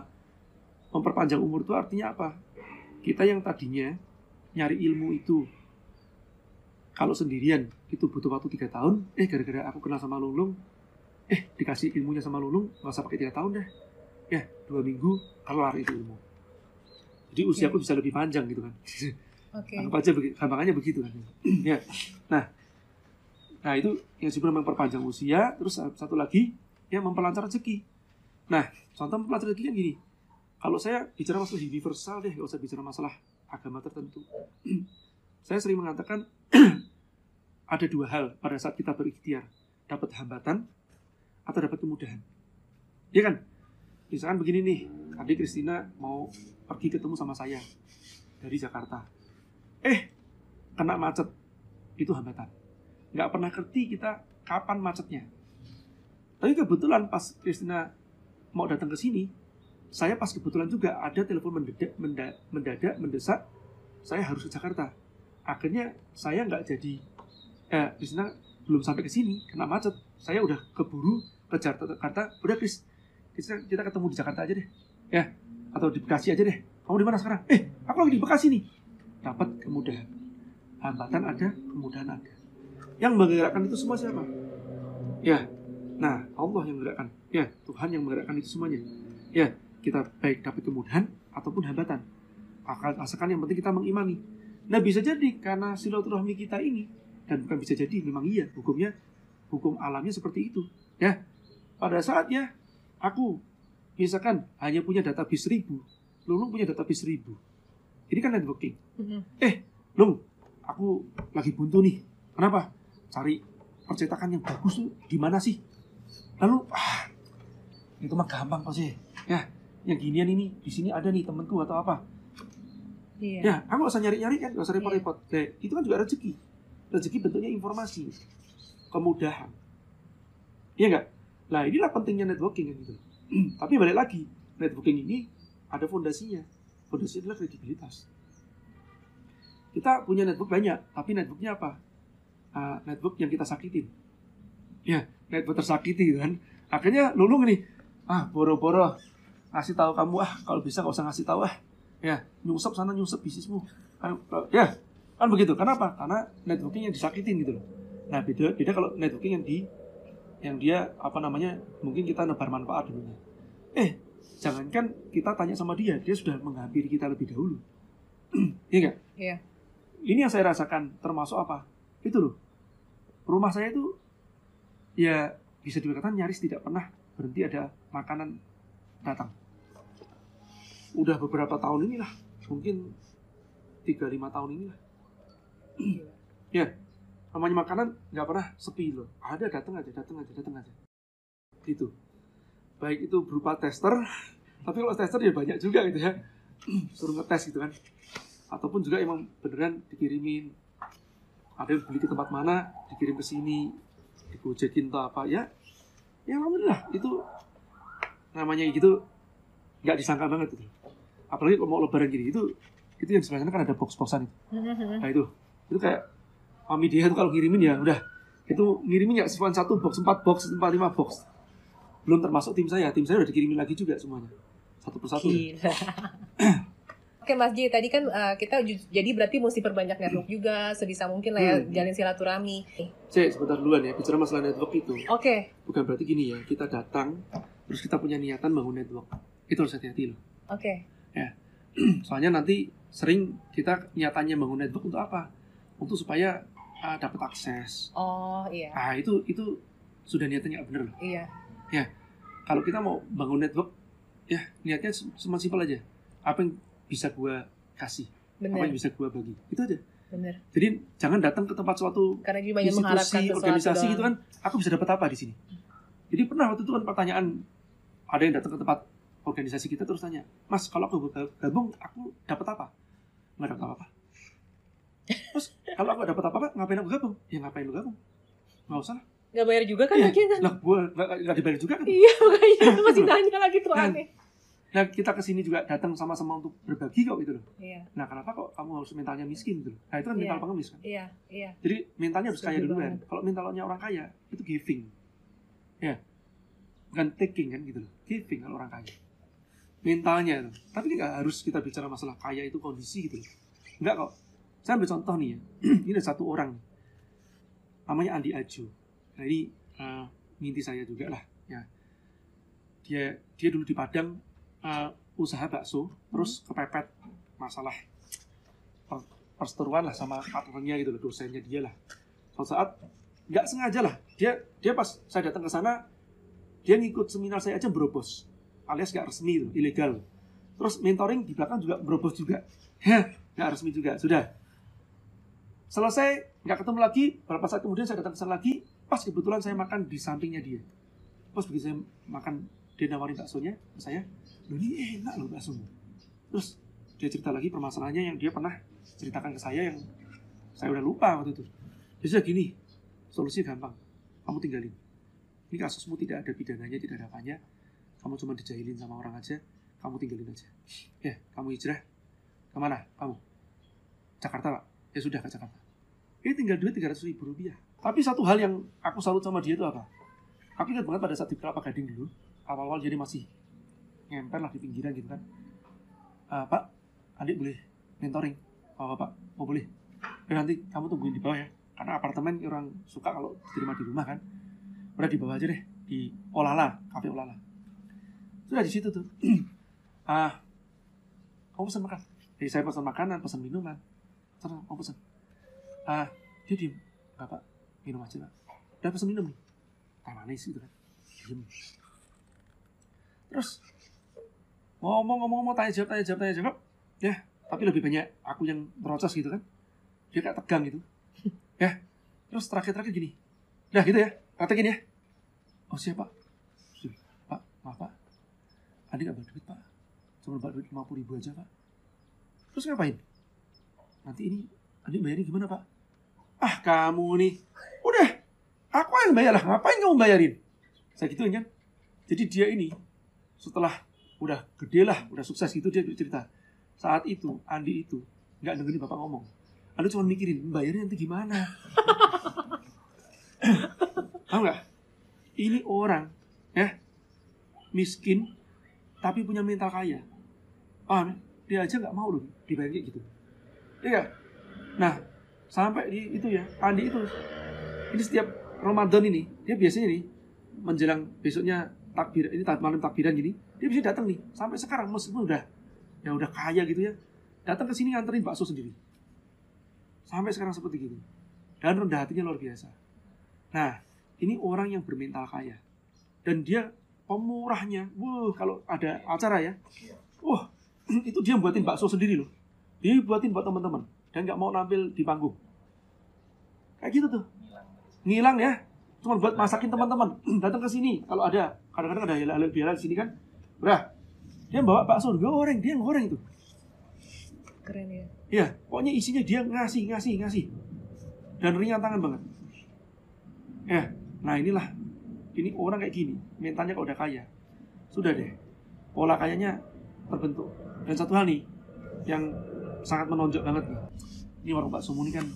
memperpanjang umur itu artinya apa? Kita yang tadinya nyari ilmu itu kalau sendirian itu butuh waktu tiga tahun eh gara-gara aku kenal sama Lulung eh dikasih ilmunya sama Lulung nggak usah pakai tiga tahun deh. Ya dua minggu kelar itu ilmu. Jadi usiaku bisa lebih panjang gitu kan. Oke. anggap aja begitu gampangannya begitu kan. Ya. Nah nah itu yang disebut memperpanjang usia terus satu lagi yang memperlancar rezeki nah contoh memperlancar rezeki kan gini kalau saya bicara masalah universal deh, nggak usah bicara masalah agama tertentu. saya sering mengatakan ada dua hal pada saat kita berikhtiar, dapat hambatan atau dapat kemudahan. Iya kan? Misalkan begini nih, adik Kristina mau pergi ketemu sama saya dari Jakarta. Eh, kena macet. Itu hambatan. Nggak pernah ngerti kita kapan macetnya. Tapi kebetulan pas Kristina mau datang ke sini, saya pas kebetulan juga ada telepon mendadak, menda- mendadak mendesak saya harus ke Jakarta. Akhirnya saya nggak jadi. Eh di sana belum sampai ke sini kena macet. Saya udah keburu ke Jakarta. Udah Chris kita, kita ketemu di Jakarta aja deh. Ya atau di Bekasi aja deh. Kamu di mana sekarang? Eh aku lagi di Bekasi nih. Dapat kemudahan. Hambatan ada kemudahan ada. Yang menggerakkan itu semua siapa? Ya nah Allah yang menggerakkan. Ya Tuhan yang menggerakkan itu semuanya. Ya kita baik dapat kemudahan ataupun hambatan. Akal asalkan yang penting kita mengimani. Nah bisa jadi karena silaturahmi kita ini dan bukan bisa jadi memang iya hukumnya hukum alamnya seperti itu. Ya pada saatnya aku misalkan hanya punya database seribu Lulung punya database seribu. Ini kan networking. Mhm. eh Lung aku lagi buntu nih. Kenapa? Cari percetakan yang bagus tuh di mana sih lalu ah itu mah gampang kok sih. Ya yang ginian ini di sini ada nih temenku atau apa. Iya. ya aku gak usah nyari-nyari kan gak usah repot-repot. Nah, itu kan juga rezeki. Rezeki bentuknya informasi kemudahan. Iya nggak? Nah inilah pentingnya networking kan gitu. Tapi balik lagi networking ini ada fondasinya. Fondasinya adalah kredibilitas. Kita punya network banyak tapi networknya apa? Ah, network yang kita sakitin. Ya network tersakiti gitu kan. Akhirnya lulung nih ah boro-boro ngasih tahu kamu ah kalau bisa gak usah ngasih tahu ah. Ya nyungsep sana nyungsep bisnismu. Kan ya kan begitu. Kenapa? Karena networking yang disakitin gitu loh. Nah beda beda kalau networking yang di yang dia apa namanya mungkin kita nebar manfaat dulunya. Eh jangankan kita tanya sama dia dia sudah menghampiri kita lebih dahulu. Iya nggak? Iya. ini yang saya rasakan termasuk apa? Itu loh. Rumah saya itu ya bisa dikatakan nyaris tidak pernah berhenti ada makanan datang. Udah beberapa tahun inilah mungkin 3-5 tahun inilah. Ya namanya makanan nggak pernah sepi loh. Ada datang aja datang aja datang aja. Gitu. Baik itu berupa tester tapi kalau tester ya banyak juga gitu ya. Suruh ngetes gitu kan. Ataupun juga emang beneran dikirimin. Ada yang beli ke tempat mana dikirim ke sini digojekin atau apa? Ya ya alhamdulillah itu namanya gitu nggak disangka banget itu. Apalagi kalau mau lebaran gini itu itu yang sebenarnya kan ada box-boxan itu. Mhm. nah itu. Itu kayak mami dia itu kalau ngirimin ya udah. Itu ngirimin ya cuma satu box empat box empat lima box. Belum termasuk tim saya. Tim saya udah dikirimin lagi juga semuanya. Satu persatu. Gila. Oke Mas J, tadi kan uh, kita jadi berarti mesti perbanyak network juga sebisa mungkin lah ya Hmm. jalin silaturahmi. saya sebentar duluan ya bicara masalah network itu. Oke, bukan berarti gini ya kita datang terus kita punya niatan bangun network. Itu harus hati-hati loh. Oke. soalnya nanti sering kita niatannya bangun network untuk apa? Untuk supaya ah, dapat akses. Oh iya, ah itu itu sudah niatannya nggak bener loh. Iya. kalau kita mau bangun network ya niatnya cuma simpel aja. Apa yang bisa gua kasih apa Bener, yang bisa gua bagi itu aja bener. jadi jangan datang ke tempat suatu Karena institusi organisasi doang. gitu kan aku bisa dapat apa di sini jadi pernah waktu itu kan pertanyaan ada yang datang ke tempat organisasi kita terus tanya mas kalau aku gabung aku dapat apa nggak dapat apa-apa terus kalau aku dapat apa-apa ngapain aku gabung ya ngapain lu gabung nggak usah lah Gak bayar juga kan Iya. lagi kan? lah nggak nggak dibayar juga kan Iya, makanya masih nanya lagi tuh Kan. aneh. Nah kita ke sini juga datang sama-sama untuk berbagi kok gitu loh. Iya, Nah kenapa kok kamu harus mentalnya miskin gitu loh? Nah itu kan Iya. mental pengemis kan. iya, iya. Jadi mentalnya harus kaya duluan. banget. Kalau mentalnya orang kaya itu giving, ya, bukan taking kan gitu loh. Giving kalau orang kaya. Mentalnya itu. Tapi nggak harus kita bicara masalah kaya itu kondisi gitu loh. Enggak kok. Saya ambil contoh nih ya. ini ada satu orang, namanya Andi Ajo. Nah ini eh, mimpi saya juga lah. Ya. Dia dia dulu di Padang eh, usaha bakso, terus kepepet masalah per- perseteruan lah sama partnernya gitu loh, dosennya dia lah. Suatu saat nggak sengaja lah, dia dia pas saya datang ke sana, dia ngikut seminar saya aja berobos, alias nggak resmi itu, ilegal. Terus mentoring di belakang juga berobos juga, nggak resmi juga, sudah. Selesai, nggak ketemu lagi, beberapa saat kemudian saya datang ke sana lagi, pas kebetulan saya makan di sampingnya dia. Pas begitu saya makan, dia nawarin baksonya saya, ini enak loh baksonya. Terus dia cerita lagi permasalahannya yang dia pernah ceritakan ke saya yang saya udah lupa waktu itu. Sudah gini, solusinya gampang. Kamu tinggalin. Ini kasusmu tidak ada pidananya, tidak ada apanya. Kamu cuma dijahilin sama orang aja, kamu tinggalin aja. Ya, kamu hijrah. Ke mana? Kamu? Jakarta, Pak. Ya sudah ke Jakarta. Ini tinggal duit 300 ribu rupiah. Tapi satu hal yang aku salut sama dia itu apa? Aku ingat banget pada saat di Kelapa Gading dulu, awal-awal jadi masih ngemper lah di pinggiran gitu kan. "Ah, Pak, adik boleh mentoring? Oh, Pak, oh boleh. Ya, nanti kamu tungguin di bawah ya. Karena apartemen orang suka kalau diterima di rumah kan. Udah di bawah aja deh, di Olala, kafe Olala. Sudah di situ tuh. ah, kamu pesan makan. Jadi saya pesan makanan, pesan minuman. Sana, kamu pesan. Ah, dia diem. Enggak, Pak. Minum aja, Pak. Udah pesan minum nih. Teh manis gitu kan. Diem. Terus, ngomong-ngomong, tanya jawab, tanya jawab, tanya jawab. Ya, tapi lebih banyak aku yang terocos gitu kan. Dia kayak tegang gitu. Ya, terus terakhir-terakhir gini. Udah gitu ya, katakin ya. Oh siapa? Pak, maaf Pak. Adik gak bawa duit Pak. Cuma bawa duit 50 ribu aja Pak. Terus ngapain? Nanti ini adik bayarin gimana Pak? Ah kamu nih. Udah, aku yang bayar lah. Ngapain kamu bayarin? Saya gituin kan. Jadi dia ini setelah udah gede lah, udah sukses gitu dia cerita. Saat itu Andi itu nggak dengerin bapak ngomong. Andi cuma mikirin bayarnya nanti gimana. Tahu nggak? Ini orang ya miskin tapi punya mental kaya. Ya? Dia aja nggak mau loh dibayar kayak gitu. Iya. Nah, sampai di itu ya, Andi itu ini setiap Ramadan ini dia biasanya nih menjelang besoknya takbir ini malam takbiran gini dia bisa datang nih. Sampai sekarang meskipun udah ya udah kaya gitu ya datang ke sini nganterin bakso sendiri. Sampai sekarang seperti gitu dan rendah hatinya luar biasa. Nah ini orang yang bermental kaya. Dan dia pemurahnya wah kalau ada acara ya wah itu dia buatin bakso sendiri loh. Dia buatin buat teman-teman. Dan nggak mau nampil di panggung. Kayak gitu tuh. Ngilang ya cuma buat masakin teman-teman. Datang ke sini kalau ada kadang-kadang ada halal bihalal di sini kan. Udah dia bawa bakso goreng dia goreng itu. Keren ya. ya pokoknya isinya dia ngasih ngasih ngasih. Dan ringan tangan banget. Ya nah inilah. Ini orang kayak gini mentalnya kalau udah kaya. Sudah deh pola kayanya terbentuk. Dan satu hal nih yang sangat menonjol banget nih. Ini warung bakso ini kan.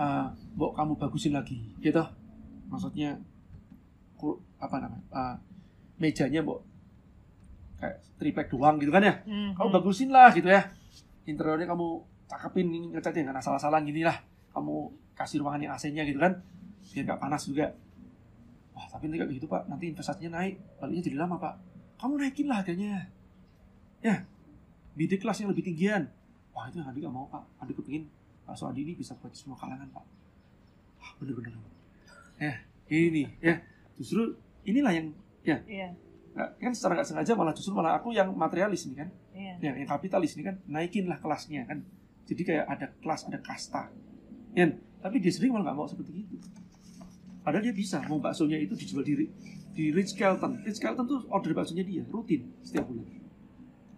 Eh mbok kamu bagusin lagi gitu maksudnya apa namanya eh, mejanya mbok kayak triplek doang gitu kan ya? Hmm, kamu bagusin lah gitu ya. Interiornya kamu cakepin ini ngecatnya nggak asal-asalan gini lah. Kamu kasih ruangannya AC-nya gitu kan biar nggak panas juga. Wah tapi nanti kayak gitu pak nanti investasinya naik baliknya jadi lama pak. Kamu naikin lah harganya. Ya bidik kelas yang lebih tinggian. Wah itu yang Adi gak mau pak. Adi kepingin bakso Adi ini bisa buat semua kalangan pak wah bener-bener ya ini ya. Justru inilah yang Iya, Nah, kan secara nggak sengaja malah justru malah aku yang materialis ini kan. Iya. ya, yang kapitalis ini kan naikin lah kelasnya kan. Jadi kayak ada kelas ada kasta. Ya tapi dia sendiri malah nggak mau seperti itu. Padahal dia bisa mau baksonya itu dijual di di Rich Carlton. Rich Carlton tuh order baksonya dia rutin setiap bulan.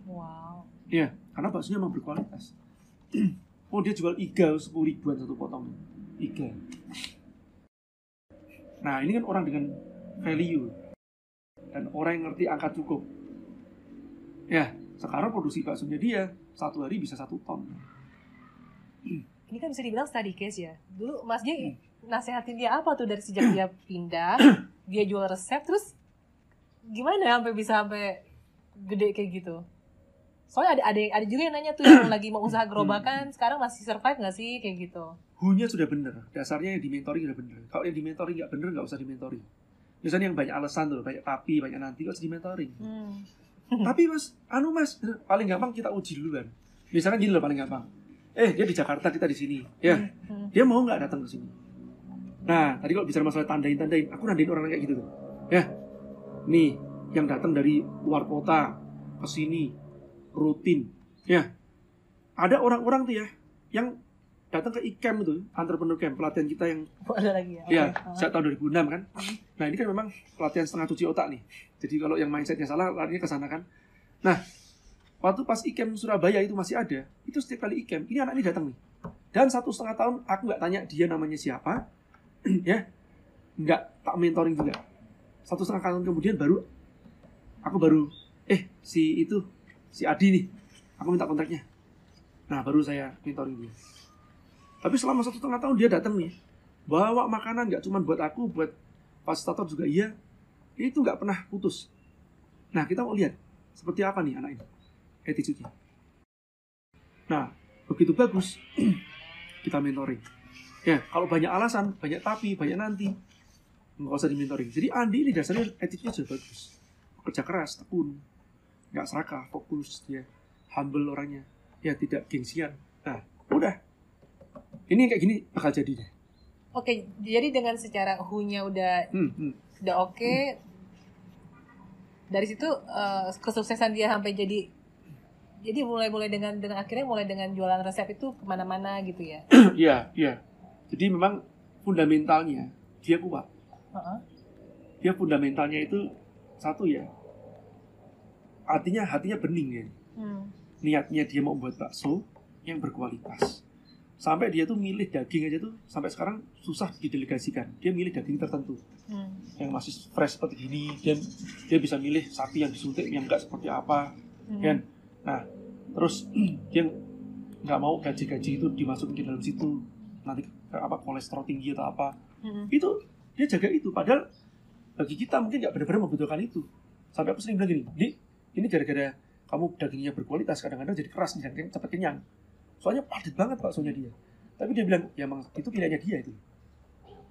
Wow. Iya, karena baksonya memang berkualitas. Oh dia jual iga sepuluh ribuan satu potong iga nah ini kan orang dengan value dan orang yang ngerti angka cukup Ya, sekarang produksi baksonya dia satu hari bisa satu ton. Ini kan bisa dibilang study case ya. Dulu Mas J Hmm. nasehatin dia apa tuh dari sejak dia pindah, dia jual resep terus gimana ya sampai bisa sampai gede kayak gitu? Soalnya ada ada ada juga yang nanya tuh yang lagi mau usaha gerobakan sekarang masih survive nggak sih kayak gitu? Hunya sudah bener, dasarnya yang di mentoring sudah bener. Kalau yang di mentoring nggak bener nggak usah di mentoring. Misalnya yang banyak alasan tuh, banyak tapi, banyak nanti, nggak usah di mentoring. Hmm. tapi mas, anu mas, paling gampang kita uji dulu kan. Misalnya gini loh paling gampang. Eh dia di Jakarta, kita di sini. Ya, Hmm. dia mau nggak datang ke sini? Nah, tadi kalau bicara masalah tandain tandain, aku nandain orang kayak gitu tuh. Ya, nih yang datang dari luar kota ke sini rutin. Ya, ada orang-orang tuh ya yang datang ke ICAM itu, entrepreneur camp, pelatihan kita yang Ada lagi ya? ya Oke. sejak tahun 2006 kan. Nah ini kan memang pelatihan setengah cuci otak nih. Jadi kalau yang mindsetnya salah, larinya ke sana kan. Nah, waktu pas ICAM Surabaya itu masih ada, itu setiap kali ICAM, ini anak ini datang nih. Dan satu setengah tahun aku nggak tanya dia namanya siapa, ya, nggak tak mentoring juga. Satu setengah tahun kemudian baru aku baru, eh si itu si Adi nih, aku minta kontaknya. Nah baru saya mentoring dia. Tapi selama satu setengah tahun dia datang nih, bawa makanan nggak cuma buat aku, buat fasilitator juga iya. Itu nggak pernah putus. Nah kita mau lihat seperti apa nih anak ini attitude-nya. Nah begitu bagus kita mentoring. Ya kalau banyak alasan, banyak tapi, banyak nanti, nggak usah di mentoring. Jadi Andi ini dasarnya attitude-nya sudah bagus. Kerja keras, tekun, nggak serakah, fokus dia, humble orangnya, ya tidak gengsian. Nah. Ini kayak gini bakal jadi deh. Oke, jadi dengan secara hunya udah Hmm, hmm. udah oke, dari situ eh, kesuksesan dia sampai jadi jadi mulai mulai dengan dengan akhirnya mulai dengan jualan resep itu ke mana-mana gitu ya. Iya, iya. Jadi memang fundamentalnya dia kuat. Heeh. Dia fundamentalnya itu satu ya. Artinya hatinya bening ya. Hmm. Niatnya dia mau buat bakso yang berkualitas. Sampai dia tuh milih daging aja tuh sampai sekarang susah didelegasikan. Dia milih daging tertentu Hmm. yang masih fresh seperti gini. Dia dia bisa milih sapi yang disuntik yang enggak seperti apa. Hmm. Kan? Nah, terus dia nggak mau gaji-gaji itu dimasukin ke dalam situ nanti apa kolesterol tinggi atau apa Hmm. itu dia jaga itu padahal bagi kita mungkin nggak benar-benar membutuhkan itu sampai aku sering bilang gini ini gara-gara kamu dagingnya berkualitas kadang-kadang jadi keras nih dan cepat kenyang soalnya padat banget baksonya dia. Tapi dia bilang ya emang itu pilihannya dia itu.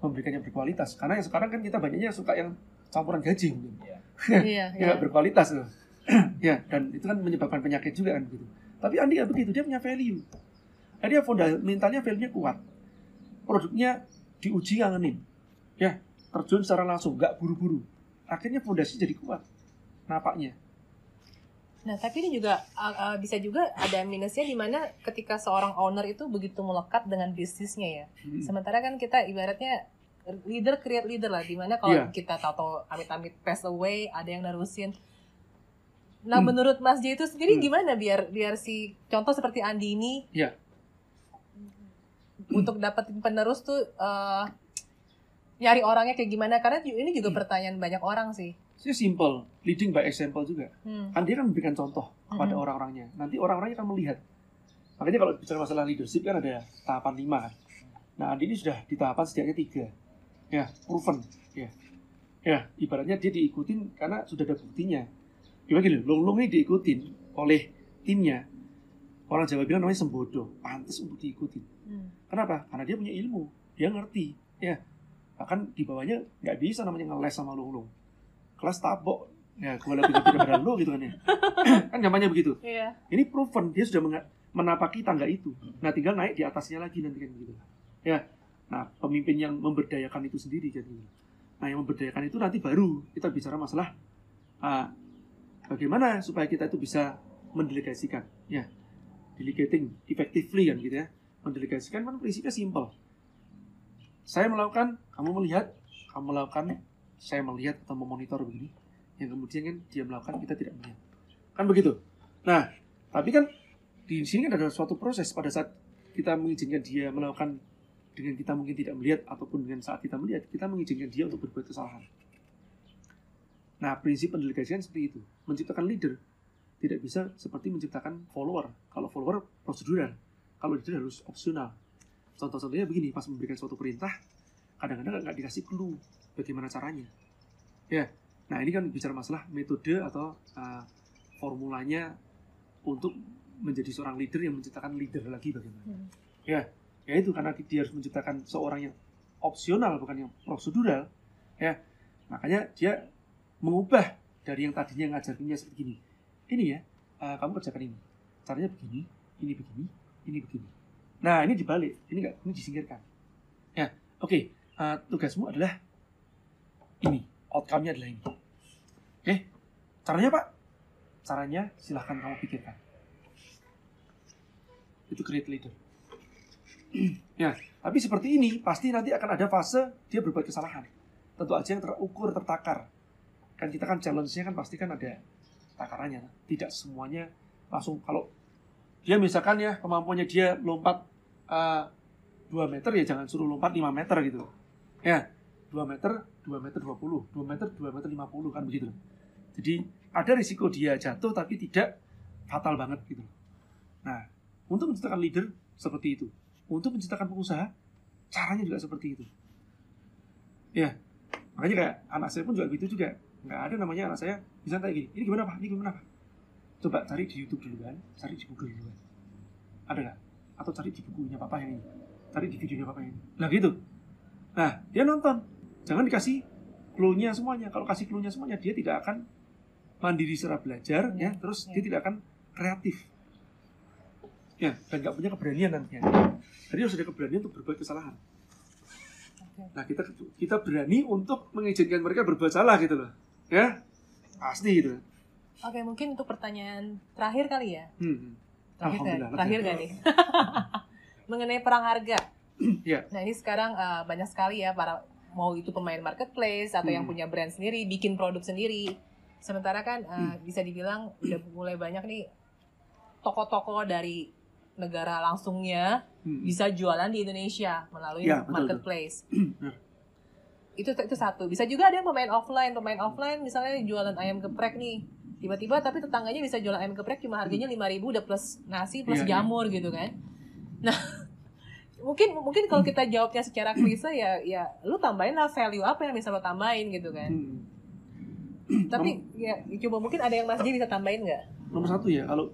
Memberikan yang berkualitas. Karena yang sekarang kan kita banyaknya suka yang campuran gaji mungkin Iya, iya. nggak berkualitas loh ya dan itu kan menyebabkan penyakit juga kan gitu. Tapi Andi nggak begitu dia punya value. Nah, dia fundamentalnya value-nya kuat. Produknya diuji ngangenin. Ya terjun secara langsung nggak buru-buru. Akhirnya fondasi jadi kuat. Napaknya Nah, tapi ini juga uh, uh, bisa juga ada minusnya di mana ketika seorang owner itu begitu melekat dengan bisnisnya ya. Hmm. Sementara kan kita ibaratnya leader create leader lah di mana kalau Iya. kita tahu amit-amit pass away ada yang nerusin. Nah, Hmm. menurut Mas J itu sendiri Hmm. gimana biar biar si contoh seperti Andi ini Iya. untuk dapetin penerus tuh eh, nyari orangnya kayak gimana? Karena ini juga Hmm. pertanyaan banyak orang sih. Sih simple, leading by example juga. Hmm. Kan dia kan memberikan contoh kepada Mhm. orang-orangnya. Nanti orang-orangnya akan melihat. Makanya kalau bicara masalah leadership kan ada tahapan lima kan. Nah, Andi ini sudah di tahapan setidaknya tiga. Ya, proven. Ya, ya ibaratnya dia diikutin karena sudah ada buktinya. Gimana gini, Long-Long ini diikutin oleh timnya. Orang Jawa bilang namanya sembodo, pantas untuk diikutin. Hmm. Kenapa? Karena dia punya ilmu, dia ngerti. Ya, bahkan di bawahnya nggak bisa namanya ngeles sama Long-Long. Kelas tabok, ya gue lebih lebih daripada lo gitu kan ya. kan namanya begitu. Iya. Ini proven dia sudah menapaki tangga itu. Nah tinggal naik di atasnya lagi nanti kan gitu. Ya, nah pemimpin yang memberdayakan itu sendiri jadi. Nah yang memberdayakan itu nanti baru kita bicara masalah ah, bagaimana supaya kita itu bisa mendelegasikan. Ya, delegating effectively kan gitu ya. Mendelegasikan kan prinsipnya simple. Saya melakukan, kamu melihat, kamu melakukan, saya melihat atau memonitor begini. Yang kemudian kan dia melakukan, kita tidak melihat. Kan begitu. Nah, tapi kan di sini kan ada suatu proses pada saat kita mengizinkan dia melakukan dengan kita mungkin tidak melihat ataupun dengan saat kita melihat kita mengizinkan dia untuk berbuat kesalahan. Nah prinsip pendelegasian seperti itu menciptakan leader tidak bisa seperti menciptakan follower. Kalau follower prosedural, kalau leader harus opsional. Contoh-contohnya begini, pas memberikan suatu perintah, kadang-kadang nggak dikasih clue bagaimana caranya. Ya, nah ini kan bicara masalah metode atau uh, formulanya untuk menjadi seorang leader yang menciptakan leader lagi bagaimana. Hmm. Ya, ya itu karena dia harus menciptakan seorang yang opsional bukan yang prosedural. Ya, makanya dia mengubah dari yang tadinya ngajarinnya seperti gini. Ini ya, uh, kamu kerjakan ini. Caranya begini, ini begini, ini begini. Nah, ini dibalik. Ini enggak, ini disingkirkan. Ya, oke. Uh, tugasmu adalah ini. Outcome-nya adalah ini. Oke, caranya Pak? Caranya silahkan kamu pikirkan. Itu create leader. ya, tapi seperti ini pasti nanti akan ada fase dia berbuat kesalahan. Tentu aja yang terukur, tertakar. Kan kita kan challenge-nya kan pasti kan ada takarannya. Tidak semuanya langsung kalau dia misalkan ya kemampuannya dia lompat uh, 2 meter ya jangan suruh lompat 5 meter gitu. Ya, 2 meter, 2 meter 20, 2 meter, 2 meter 50 kan begitu. Jadi ada risiko dia jatuh tapi tidak fatal banget gitu. Nah, untuk menciptakan leader seperti itu. Untuk menciptakan pengusaha, caranya juga seperti itu. Ya, makanya kayak anak saya pun juga begitu juga. Nggak ada namanya anak saya bisa tanya gini, ini gimana pak, ini gimana pak? Coba cari di YouTube dulu kan, cari di Google dulu kan. Ada nggak? Atau cari di bukunya papa yang ini, cari di videonya papa yang ini. Nah gitu. Nah, dia nonton. Jangan dikasih clue-nya semuanya. Kalau kasih clue-nya semuanya, dia tidak akan mandiri secara belajar, ya, terus dia tidak akan kreatif ya dan nggak punya keberanian nantinya jadi harus ada keberanian untuk berbuat kesalahan nah kita kita berani untuk mengizinkan mereka berbuat salah gitu loh ya pasti gitu Oke, mungkin untuk pertanyaan terakhir kali ya. hmm. hmm. Terakhir gak, Alhamdulillah, terakhir gak nih? Mengenai perang harga. Ya Nah, ini sekarang uh, banyak sekali ya para mau itu pemain marketplace atau yang Hmm. punya brand sendiri, bikin produk sendiri. Sementara kan uh, bisa dibilang udah mulai banyak nih toko-toko dari negara langsungnya Hmm. bisa jualan di Indonesia melalui Ya, betul, marketplace. Benar. itu itu satu. Bisa juga ada yang pemain offline, pemain offline misalnya jualan ayam geprek nih. Tiba-tiba tapi tetangganya bisa jualan ayam geprek cuma harganya 5000 udah plus nasi plus Iya, iya. jamur gitu kan. Nah, mungkin mungkin kalau kita jawabnya secara klise ya ya lu tambahin lah value apa yang bisa lo tambahin gitu kan. Hmm. Tapi ya coba mungkin ada yang Mas Ji bisa tambahin nggak? nomor satu ya kalau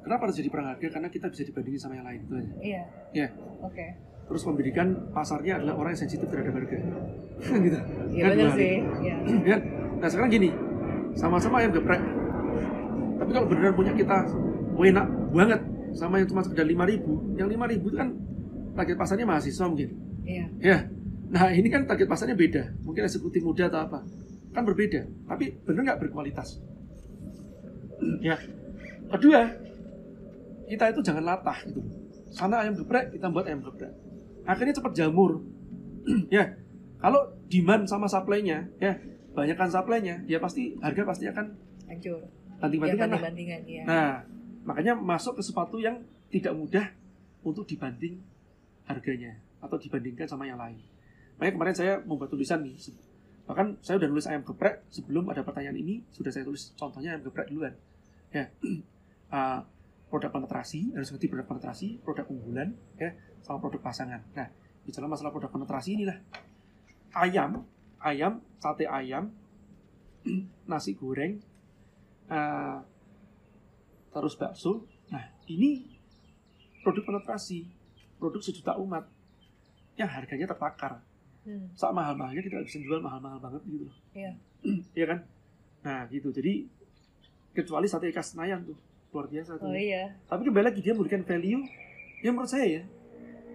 kenapa harus jadi perang harga karena kita bisa dibandingin sama yang lain itu aja Iya. ya Oke. terus memberikan pasarnya adalah orang yang sensitif terhadap harga gitu Iya Kan benar sih. Iya. ya nah sekarang gini sama-sama ayam geprek tapi kalau beneran punya kita enak banget sama yang cuma sekedar 5000 yang 5000 itu kan target pasarnya mahasiswa mungkin. Iya. ya. Nah ini kan target pasarnya beda. Mungkin eksekutif muda atau apa. Kan berbeda. Tapi bener nggak berkualitas? Ya. Kedua kita itu jangan latah gitu. Sana ayam geprek kita buat ayam geprek. Akhirnya cepat jamur. Ya. Kalau demand sama supply-nya ya banyakkan supply-nya ya pasti harga pasti akan Hancur. banting-bantingan lah. banding-bandingan, iya. Nah, makanya masuk ke sepatu yang tidak mudah untuk dibanding harganya atau dibandingkan sama yang lain. Makanya kemarin saya membuat tulisan nih. Bahkan saya udah nulis ayam geprek sebelum ada pertanyaan ini sudah saya tulis contohnya ayam geprek duluan. Ya, uh, produk penetrasi harus ngerti produk penetrasi, produk unggulan, ya, sama produk pasangan. Nah, bicara masalah produk penetrasi inilah ayam, ayam, sate ayam, nasi goreng, uh, terus bakso. Nah, ini produk penetrasi, produk sejuta umat yang harganya tertakar. Hmm. Saat mahal-mahalnya kita nggak bisa jual mahal-mahal banget gitu loh. Iya. Iya kan? Nah, gitu. Jadi kecuali sate ikan Senayan tuh luar biasa tuh. Oh iya. Tapi kembali lagi dia memberikan value yang menurut saya ya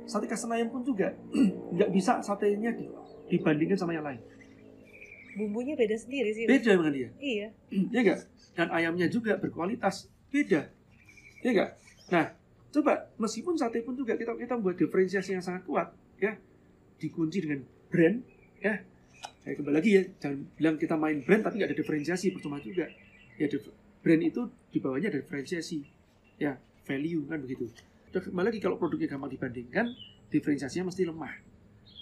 sate ikan Senayan pun juga nggak bisa satenya di- dibandingkan sama yang lain. Bumbunya beda sendiri sih. Beda dengan dia. Iya. ya enggak? Dan ayamnya juga berkualitas beda. Ya enggak? Nah, coba meskipun sate pun juga kita kita membuat diferensiasi yang sangat kuat, ya. Dikunci dengan brand, ya. Saya kembali lagi ya, jangan bilang kita main brand tapi nggak ada diferensiasi percuma juga. Ya brand itu di bawahnya ada diferensiasi. Ya, value kan begitu. Kembali lagi kalau produknya gampang dibandingkan, diferensiasinya mesti lemah.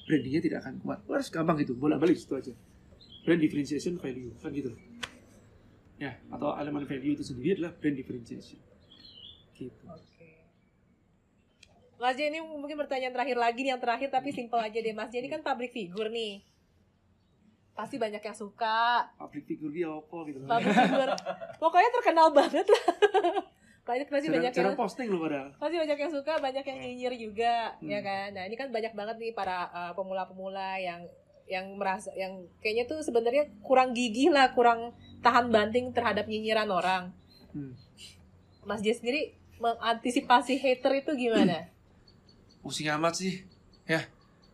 Brandingnya tidak akan kuat. Harus gampang gitu, bolak-balik situ aja. Brand differentiation value kan gitu. Ya, atau elemen value itu sendiri adalah brand differentiation. Gitu. Mas J ini mungkin pertanyaan terakhir lagi nih yang terakhir tapi simpel aja deh Mas J ini kan public figure nih. Pasti banyak yang suka. Public figure dia apa gitu. Public figure. Pokoknya terkenal banget lah. banyak pasti Jarang, banyak yang posting loh padahal. pasti banyak yang suka, banyak yang nyinyir juga, Hmm. ya kan. Nah, ini kan banyak banget nih para uh, pemula-pemula yang yang merasa yang kayaknya tuh sebenarnya kurang gigih lah, kurang tahan banting terhadap nyinyiran orang. Hmm. Mas J sendiri mengantisipasi hater itu gimana? Pusing amat sih. Ya,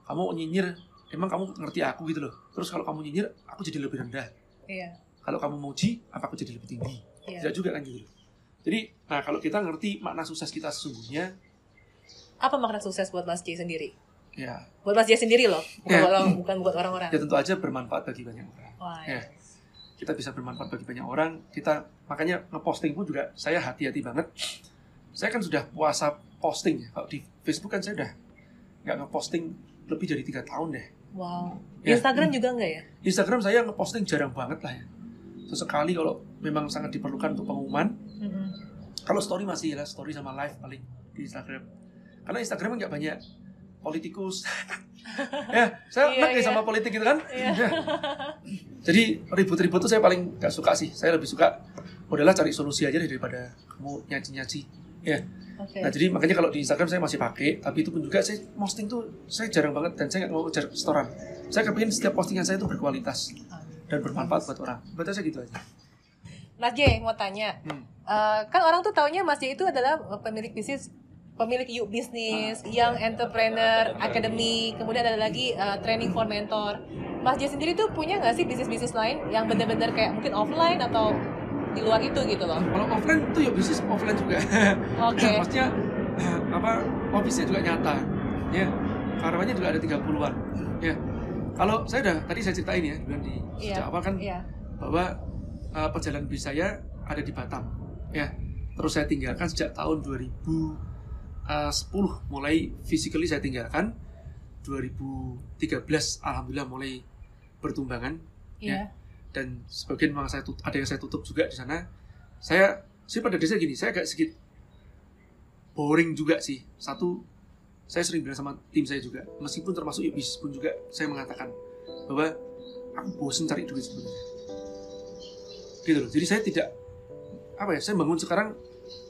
kamu nyinyir, emang kamu ngerti aku gitu loh. Terus kalau kamu nyinyir, aku jadi lebih rendah. Iya. Kalau kamu muji, apa aku jadi lebih tinggi? Iya. Tidak juga kan gitu. Jadi, nah kalau kita ngerti makna sukses kita sesungguhnya, Apa makna sukses buat Mas J sendiri? ya, Buat Mas J sendiri loh, bukan Ya. orang, bukan buat orang-orang. ya tentu aja bermanfaat bagi banyak orang. Wah, Ya. Kita bisa bermanfaat bagi banyak orang. Kita makanya ngeposting pun juga saya hati-hati banget. Saya kan sudah puasa posting ya. Kalau di Facebook kan saya udah nggak ngeposting lebih dari tiga tahun deh. Wow. Ya. Instagram juga enggak ya? Instagram saya ngeposting jarang banget lah ya. Sesekali kalau memang sangat diperlukan untuk pengumuman. Mm-mm. Kalau story masih lah, story sama live paling di Instagram. Karena Instagram kan nggak banyak politikus. ya, saya Iya, ya iya. sama politik gitu kan. Iya. Jadi ribut-ribut tuh saya paling nggak suka sih. Saya lebih suka udahlah cari solusi aja deh daripada kamu nyaci-nyaci. Ya. Oke. Nah, jadi makanya kalau di Instagram saya masih pakai, tapi itu pun juga saya posting tuh saya jarang banget dan saya nggak mau ngejar setoran. Saya kepingin setiap postingan saya itu berkualitas dan bermanfaat buat orang. Berarti saya gitu aja. Mas J mau tanya, Hmm. Eh, kan orang tuh taunya Mas J itu adalah pemilik bisnis, pemilik yuk bisnis, young entrepreneur, academy, kemudian ada lagi eh, training for mentor. Mas J sendiri tuh punya nggak sih bisnis-bisnis lain yang bener-bener kayak mungkin offline atau di luar itu gitu loh? Kalau offline tuh ya bisnis offline juga. Oke. Maksudnya apa office-nya juga nyata. Ya. Karyawannya juga ada 30-an. Ya. Kalau saya udah tadi saya ceritain ya bilang di Iya. sejak awal kan Iya. bahwa uh, perjalanan bisnis saya ada di Batam. Ya. Terus saya tinggalkan sejak tahun 2010 mulai physically saya tinggalkan 2013 alhamdulillah mulai bertumbangan Iya. Dan sebagian memang saya tut- ada yang saya tutup juga di sana. Saya sih pada dasarnya gini, saya agak sedikit boring juga sih. Satu, saya sering bilang sama tim saya juga, meskipun termasuk bisnis pun juga saya mengatakan bahwa aku bosen cari duit sebenarnya. Gitu loh. Jadi saya tidak apa ya, saya bangun sekarang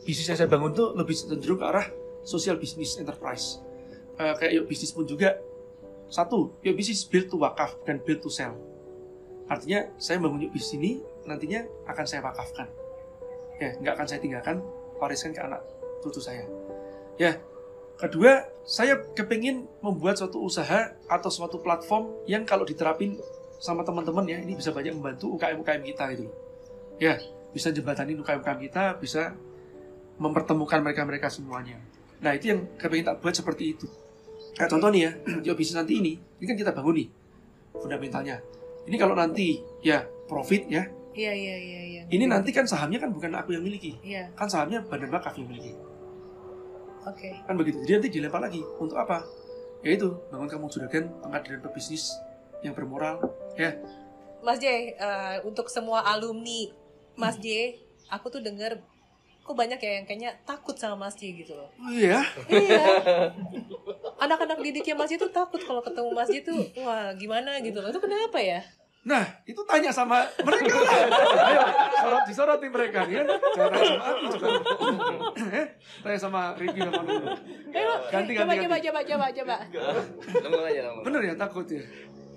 bisnis yang saya bangun tuh lebih cenderung ke arah social business enterprise. Eh, kayak yuk bisnis pun juga satu, yuk bisnis build to wakaf bukan build to sell. Artinya saya bangun bisnis ini nantinya akan saya wakafkan. Ya, nggak akan saya tinggalkan, wariskan ke anak cucu saya. Ya, kedua, saya kepingin membuat suatu usaha atau suatu platform yang kalau diterapin sama teman-teman ya, ini bisa banyak membantu UKM-UKM kita gitu. Ya, bisa jembatanin UKM-UKM kita, bisa mempertemukan mereka-mereka semuanya. Nah, itu yang kepingin tak buat seperti itu. Kayak contoh nih ya, yuk bisnis nanti ini, ini kan kita bangun nih, fundamentalnya. Ini kalau nanti ya profit ya, Iya iya iya iya. ini nanti kan sahamnya kan bukan aku yang miliki, Iya. kan sahamnya Badan Wakaf yang miliki, Oke. kan begitu. Jadi nanti dilempar lagi untuk apa? Yaitu bangun kamu juragan pengadilan pebisnis yang bermoral, ya. Mas J, eh, untuk semua alumni Mas J, aku tuh denger kok banyak ya yang kayaknya takut sama Mas J gitu loh. Oh iya, Iya. Anak-anak didiknya Mas J tuh takut kalau ketemu Mas J tuh, wah gimana gitu loh. Itu kenapa ya? Nah, itu tanya sama mereka lah. Ayo, sorot disorotin mereka ya. Jangan tanya sama aku coba. Eh, tanya sama Ricky sama Nunu. Ayo, Ganti, coba, ganti, coba, ganti. coba, coba, coba. Ngomong aja ngomong. Bener ya takut ya.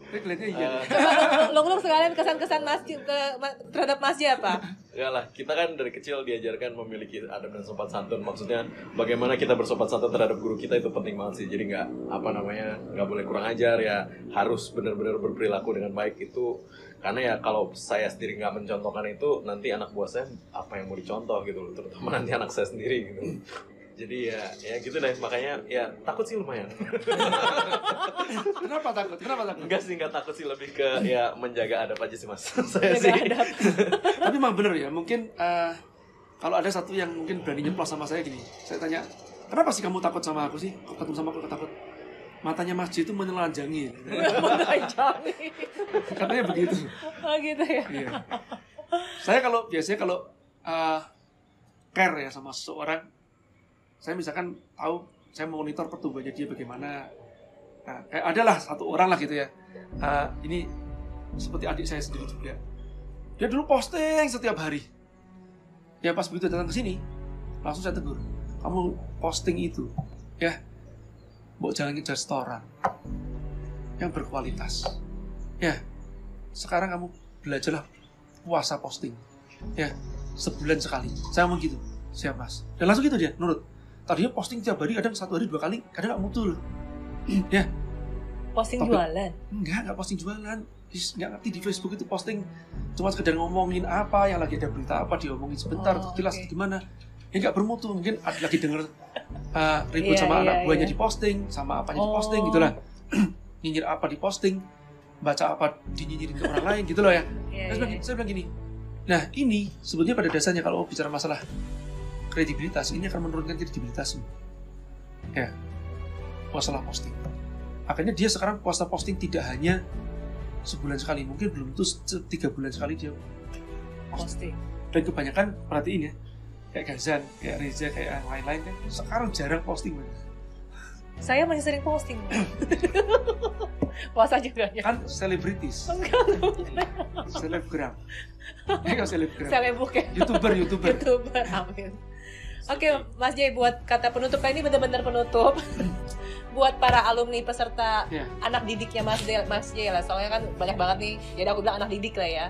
Tapi kelihatannya iya. Eh, Coba long-long sekalian kesan-kesan Mas ke ma- terhadap Mas apa? ya lah, kita kan dari kecil diajarkan memiliki adab dan sopan santun. Maksudnya bagaimana kita bersopan santun terhadap guru kita itu penting banget sih. Jadi nggak apa namanya nggak boleh kurang ajar ya. Harus benar-benar berperilaku dengan baik itu. Karena ya kalau saya sendiri nggak mencontohkan itu, nanti anak buah saya apa yang mau dicontoh gitu loh. Terutama nanti anak saya sendiri gitu. Jadi ya ya gitu deh. Makanya ya takut sih lumayan. Kenapa takut? Kenapa takut? Enggak sih nggak takut sih lebih ke ya menjaga adab aja sih mas. saya sih. Tapi memang bener ya, mungkin eh, kalau ada satu yang mungkin berani nyeplos sama saya gini, saya tanya, kenapa sih kamu takut sama aku sih? Kok ketemu sama aku kok takut? Matanya Mas itu menelanjangi. Menanjani. Katanya begitu. Oh gitu ya. Iya. saya kalau biasanya kalau uh, care ya sama seseorang saya misalkan tahu saya monitor pertumbuhannya dia bagaimana. Nah kayak adalah satu orang lah gitu ya. Uh, ini seperti adik saya sendiri juga. Dia dulu posting setiap hari. Ya pas begitu datang ke sini langsung saya tegur kamu posting itu ya mau jalan ke restoran yang berkualitas. Ya sekarang kamu belajarlah puasa posting. Ya sebulan sekali. Saya ngomong gitu siap mas. Dan langsung gitu dia nurut tadinya posting tiap hari kadang satu hari dua kali kadang nggak mutul ya Posting Tapi- jualan. enggak nggak posting jualan nggak ngerti di Facebook itu posting cuma sekedar ngomongin apa yang lagi ada berita apa diomongin sebentar Oh, jelas oke. gimana ya nggak bermutu mungkin ada lagi denger uh, ribut Iya, sama iya, anak buahnya iya. diposting sama apanya Oh. diposting gitulah nyinyir apa diposting baca apa dinyinyirin ke orang lain gitu loh ya Saya bilang, iya. saya bilang gini, nah ini sebetulnya pada dasarnya kalau bicara masalah kredibilitas, ini akan menurunkan kredibilitasmu. Ya, masalah posting. Akhirnya dia sekarang puasa posting tidak hanya sebulan sekali, mungkin belum tuh tiga bulan sekali dia Posting. dan kebanyakan perhatiin ya, kayak Gazan, kayak Reza, kayak yang lain-lain kan sekarang jarang posting Bang. Saya masih sering posting. Puasa juga ya. kan selebritis, selebgram, ya kan selebgram, Selebuk youtuber, youtuber. youtuber amin oke Mas Jay buat kata penutup ini benar-benar penutup buat para alumni peserta Ya. anak didiknya Mas Jay, Mas Jay lah soalnya kan banyak banget nih jadi aku bilang anak didik lah ya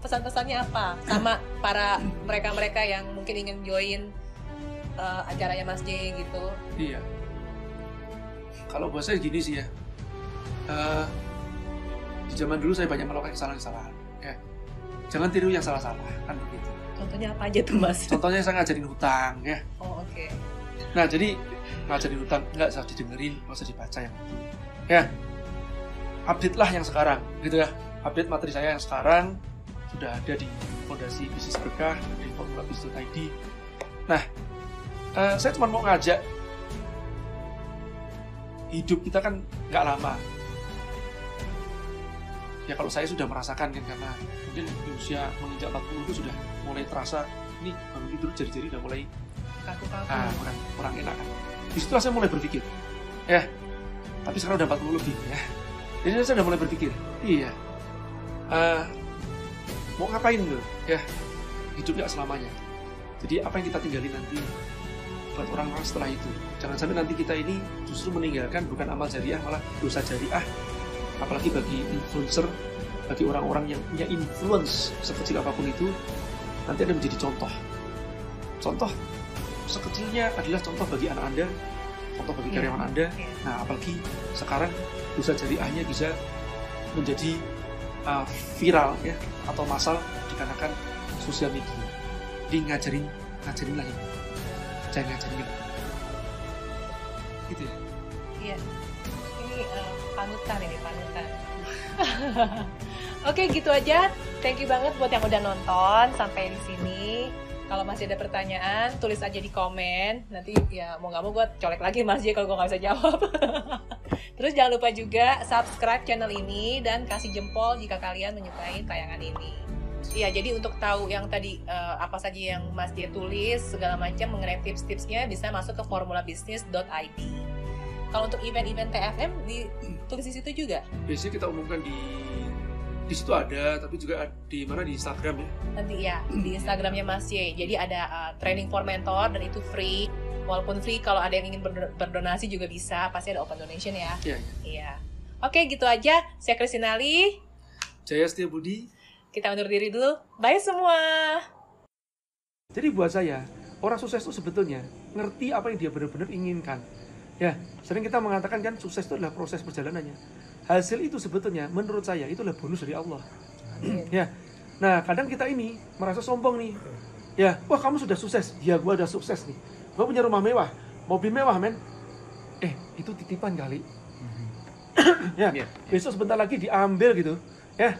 pesan-pesannya apa sama para mereka-mereka yang mungkin ingin join uh, acaranya Mas Jay gitu Iya. Kalau buat saya gini sih ya. Eh, di zaman dulu saya banyak melakukan kesalahan-kesalahan. Ya. Jangan tiru yang salah-salah kan begitu. Contohnya apa aja tuh Mas Contohnya saya ngajarin hutang ya. oh oke Nah jadi ngajarin hutang nggak usah didengerin, nggak usah dibaca yang itu. Ya. Update lah yang sekarang, gitu ya. Update materi saya yang sekarang sudah ada di Fondasi Bisnis Berkah di Formula Bisnis.id. Nah, eh, saya cuma mau ngajak hidup kita kan nggak lama. Ya kalau saya sudah merasakan kan karena mungkin di usia menginjak 40 itu sudah mulai terasa ini bangun tidur jari-jari udah mulai kaku-kaku ah, kurang kurang enak kan. Di situ saya mulai berpikir, ya. Tapi sekarang udah 40 lebih ya. Jadi saya udah mulai berpikir, iya. eh, mau ngapain tuh? Ya, hidup nggak selamanya. Jadi apa yang kita tinggalin nanti buat orang-orang setelah itu. Jangan sampai nanti kita ini justru meninggalkan bukan amal jariah malah dosa jariah. Apalagi bagi influencer, bagi orang-orang yang punya influence sekecil apa pun itu, nanti ada menjadi contoh. Contoh sekecilnya adalah contoh bagi anak Anda, contoh bagi Iya. karyawan Anda. Iya. Nah, apalagi sekarang dosa jariahnya bisa menjadi uh, viral ya atau massal dikarenakan sosial media. Di ngajarin ngajarin lagi. Jangan ngajarin gitu. Gitu ya. Iya. Ini eh, panutan ini panutan. Oke gitu aja. Thank you banget buat yang udah nonton sampai di sini. Kalau masih ada pertanyaan, tulis aja di komen. Nanti ya mau nggak mau gue colek lagi Mas J kalau gue nggak bisa jawab. Terus jangan lupa juga subscribe channel ini dan kasih jempol jika kalian menyukai tayangan ini. Iya, jadi untuk tahu yang tadi eh, apa saja yang Mas J tulis segala macam mengenai tips-tipsnya bisa masuk ke formulabisnis.id. Kalau untuk event-event TFM ditulis di situ juga. Biasanya kita umumkan di di situ ada, tapi juga ada di mana di Instagram ya. Nanti ya di Instagramnya Mas Y. Jadi ada uh, training for mentor dan itu free. Walaupun free kalau ada yang ingin berdo- berdonasi juga bisa. Pasti ada open donation ya. Iya. Iya. Oke gitu aja. Saya Kristinali. Jaya Setia Budi. Kita undur diri dulu. Bye semua. Jadi buat saya, orang sukses itu sebetulnya ngerti apa yang dia benar-benar inginkan. Ya, sering kita mengatakan kan sukses itu adalah proses perjalanannya. Hasil itu sebetulnya menurut saya itu adalah bonus dari Allah. ya. Nah, kadang kita ini merasa sombong nih. Ya, wah kamu sudah sukses. Ya, gua udah sukses nih. Gua punya rumah mewah, mobil mewah, men. Eh, itu titipan kali. ya, Iya. besok sebentar lagi diambil gitu. Ya,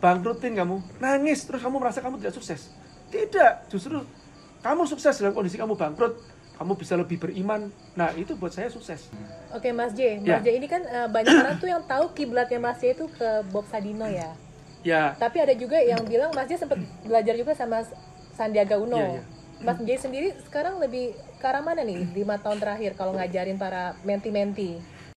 bangkrutin kamu, nangis terus kamu merasa kamu tidak sukses. Tidak, justru kamu sukses dalam kondisi kamu bangkrut, kamu bisa lebih beriman. Nah, itu buat saya sukses. Oke Mas J. Ya. Mas J ini kan eh, banyak orang tuh yang tahu kiblatnya Mas J itu ke Bob Sadino ya. Ya, Tapi ada juga yang bilang Mas Jay sempat belajar juga sama Sandiaga Uno. Iya, iya. Mas Jay sendiri sekarang lebih ke arah mana nih lima tahun terakhir kalau ngajarin para menti-menti?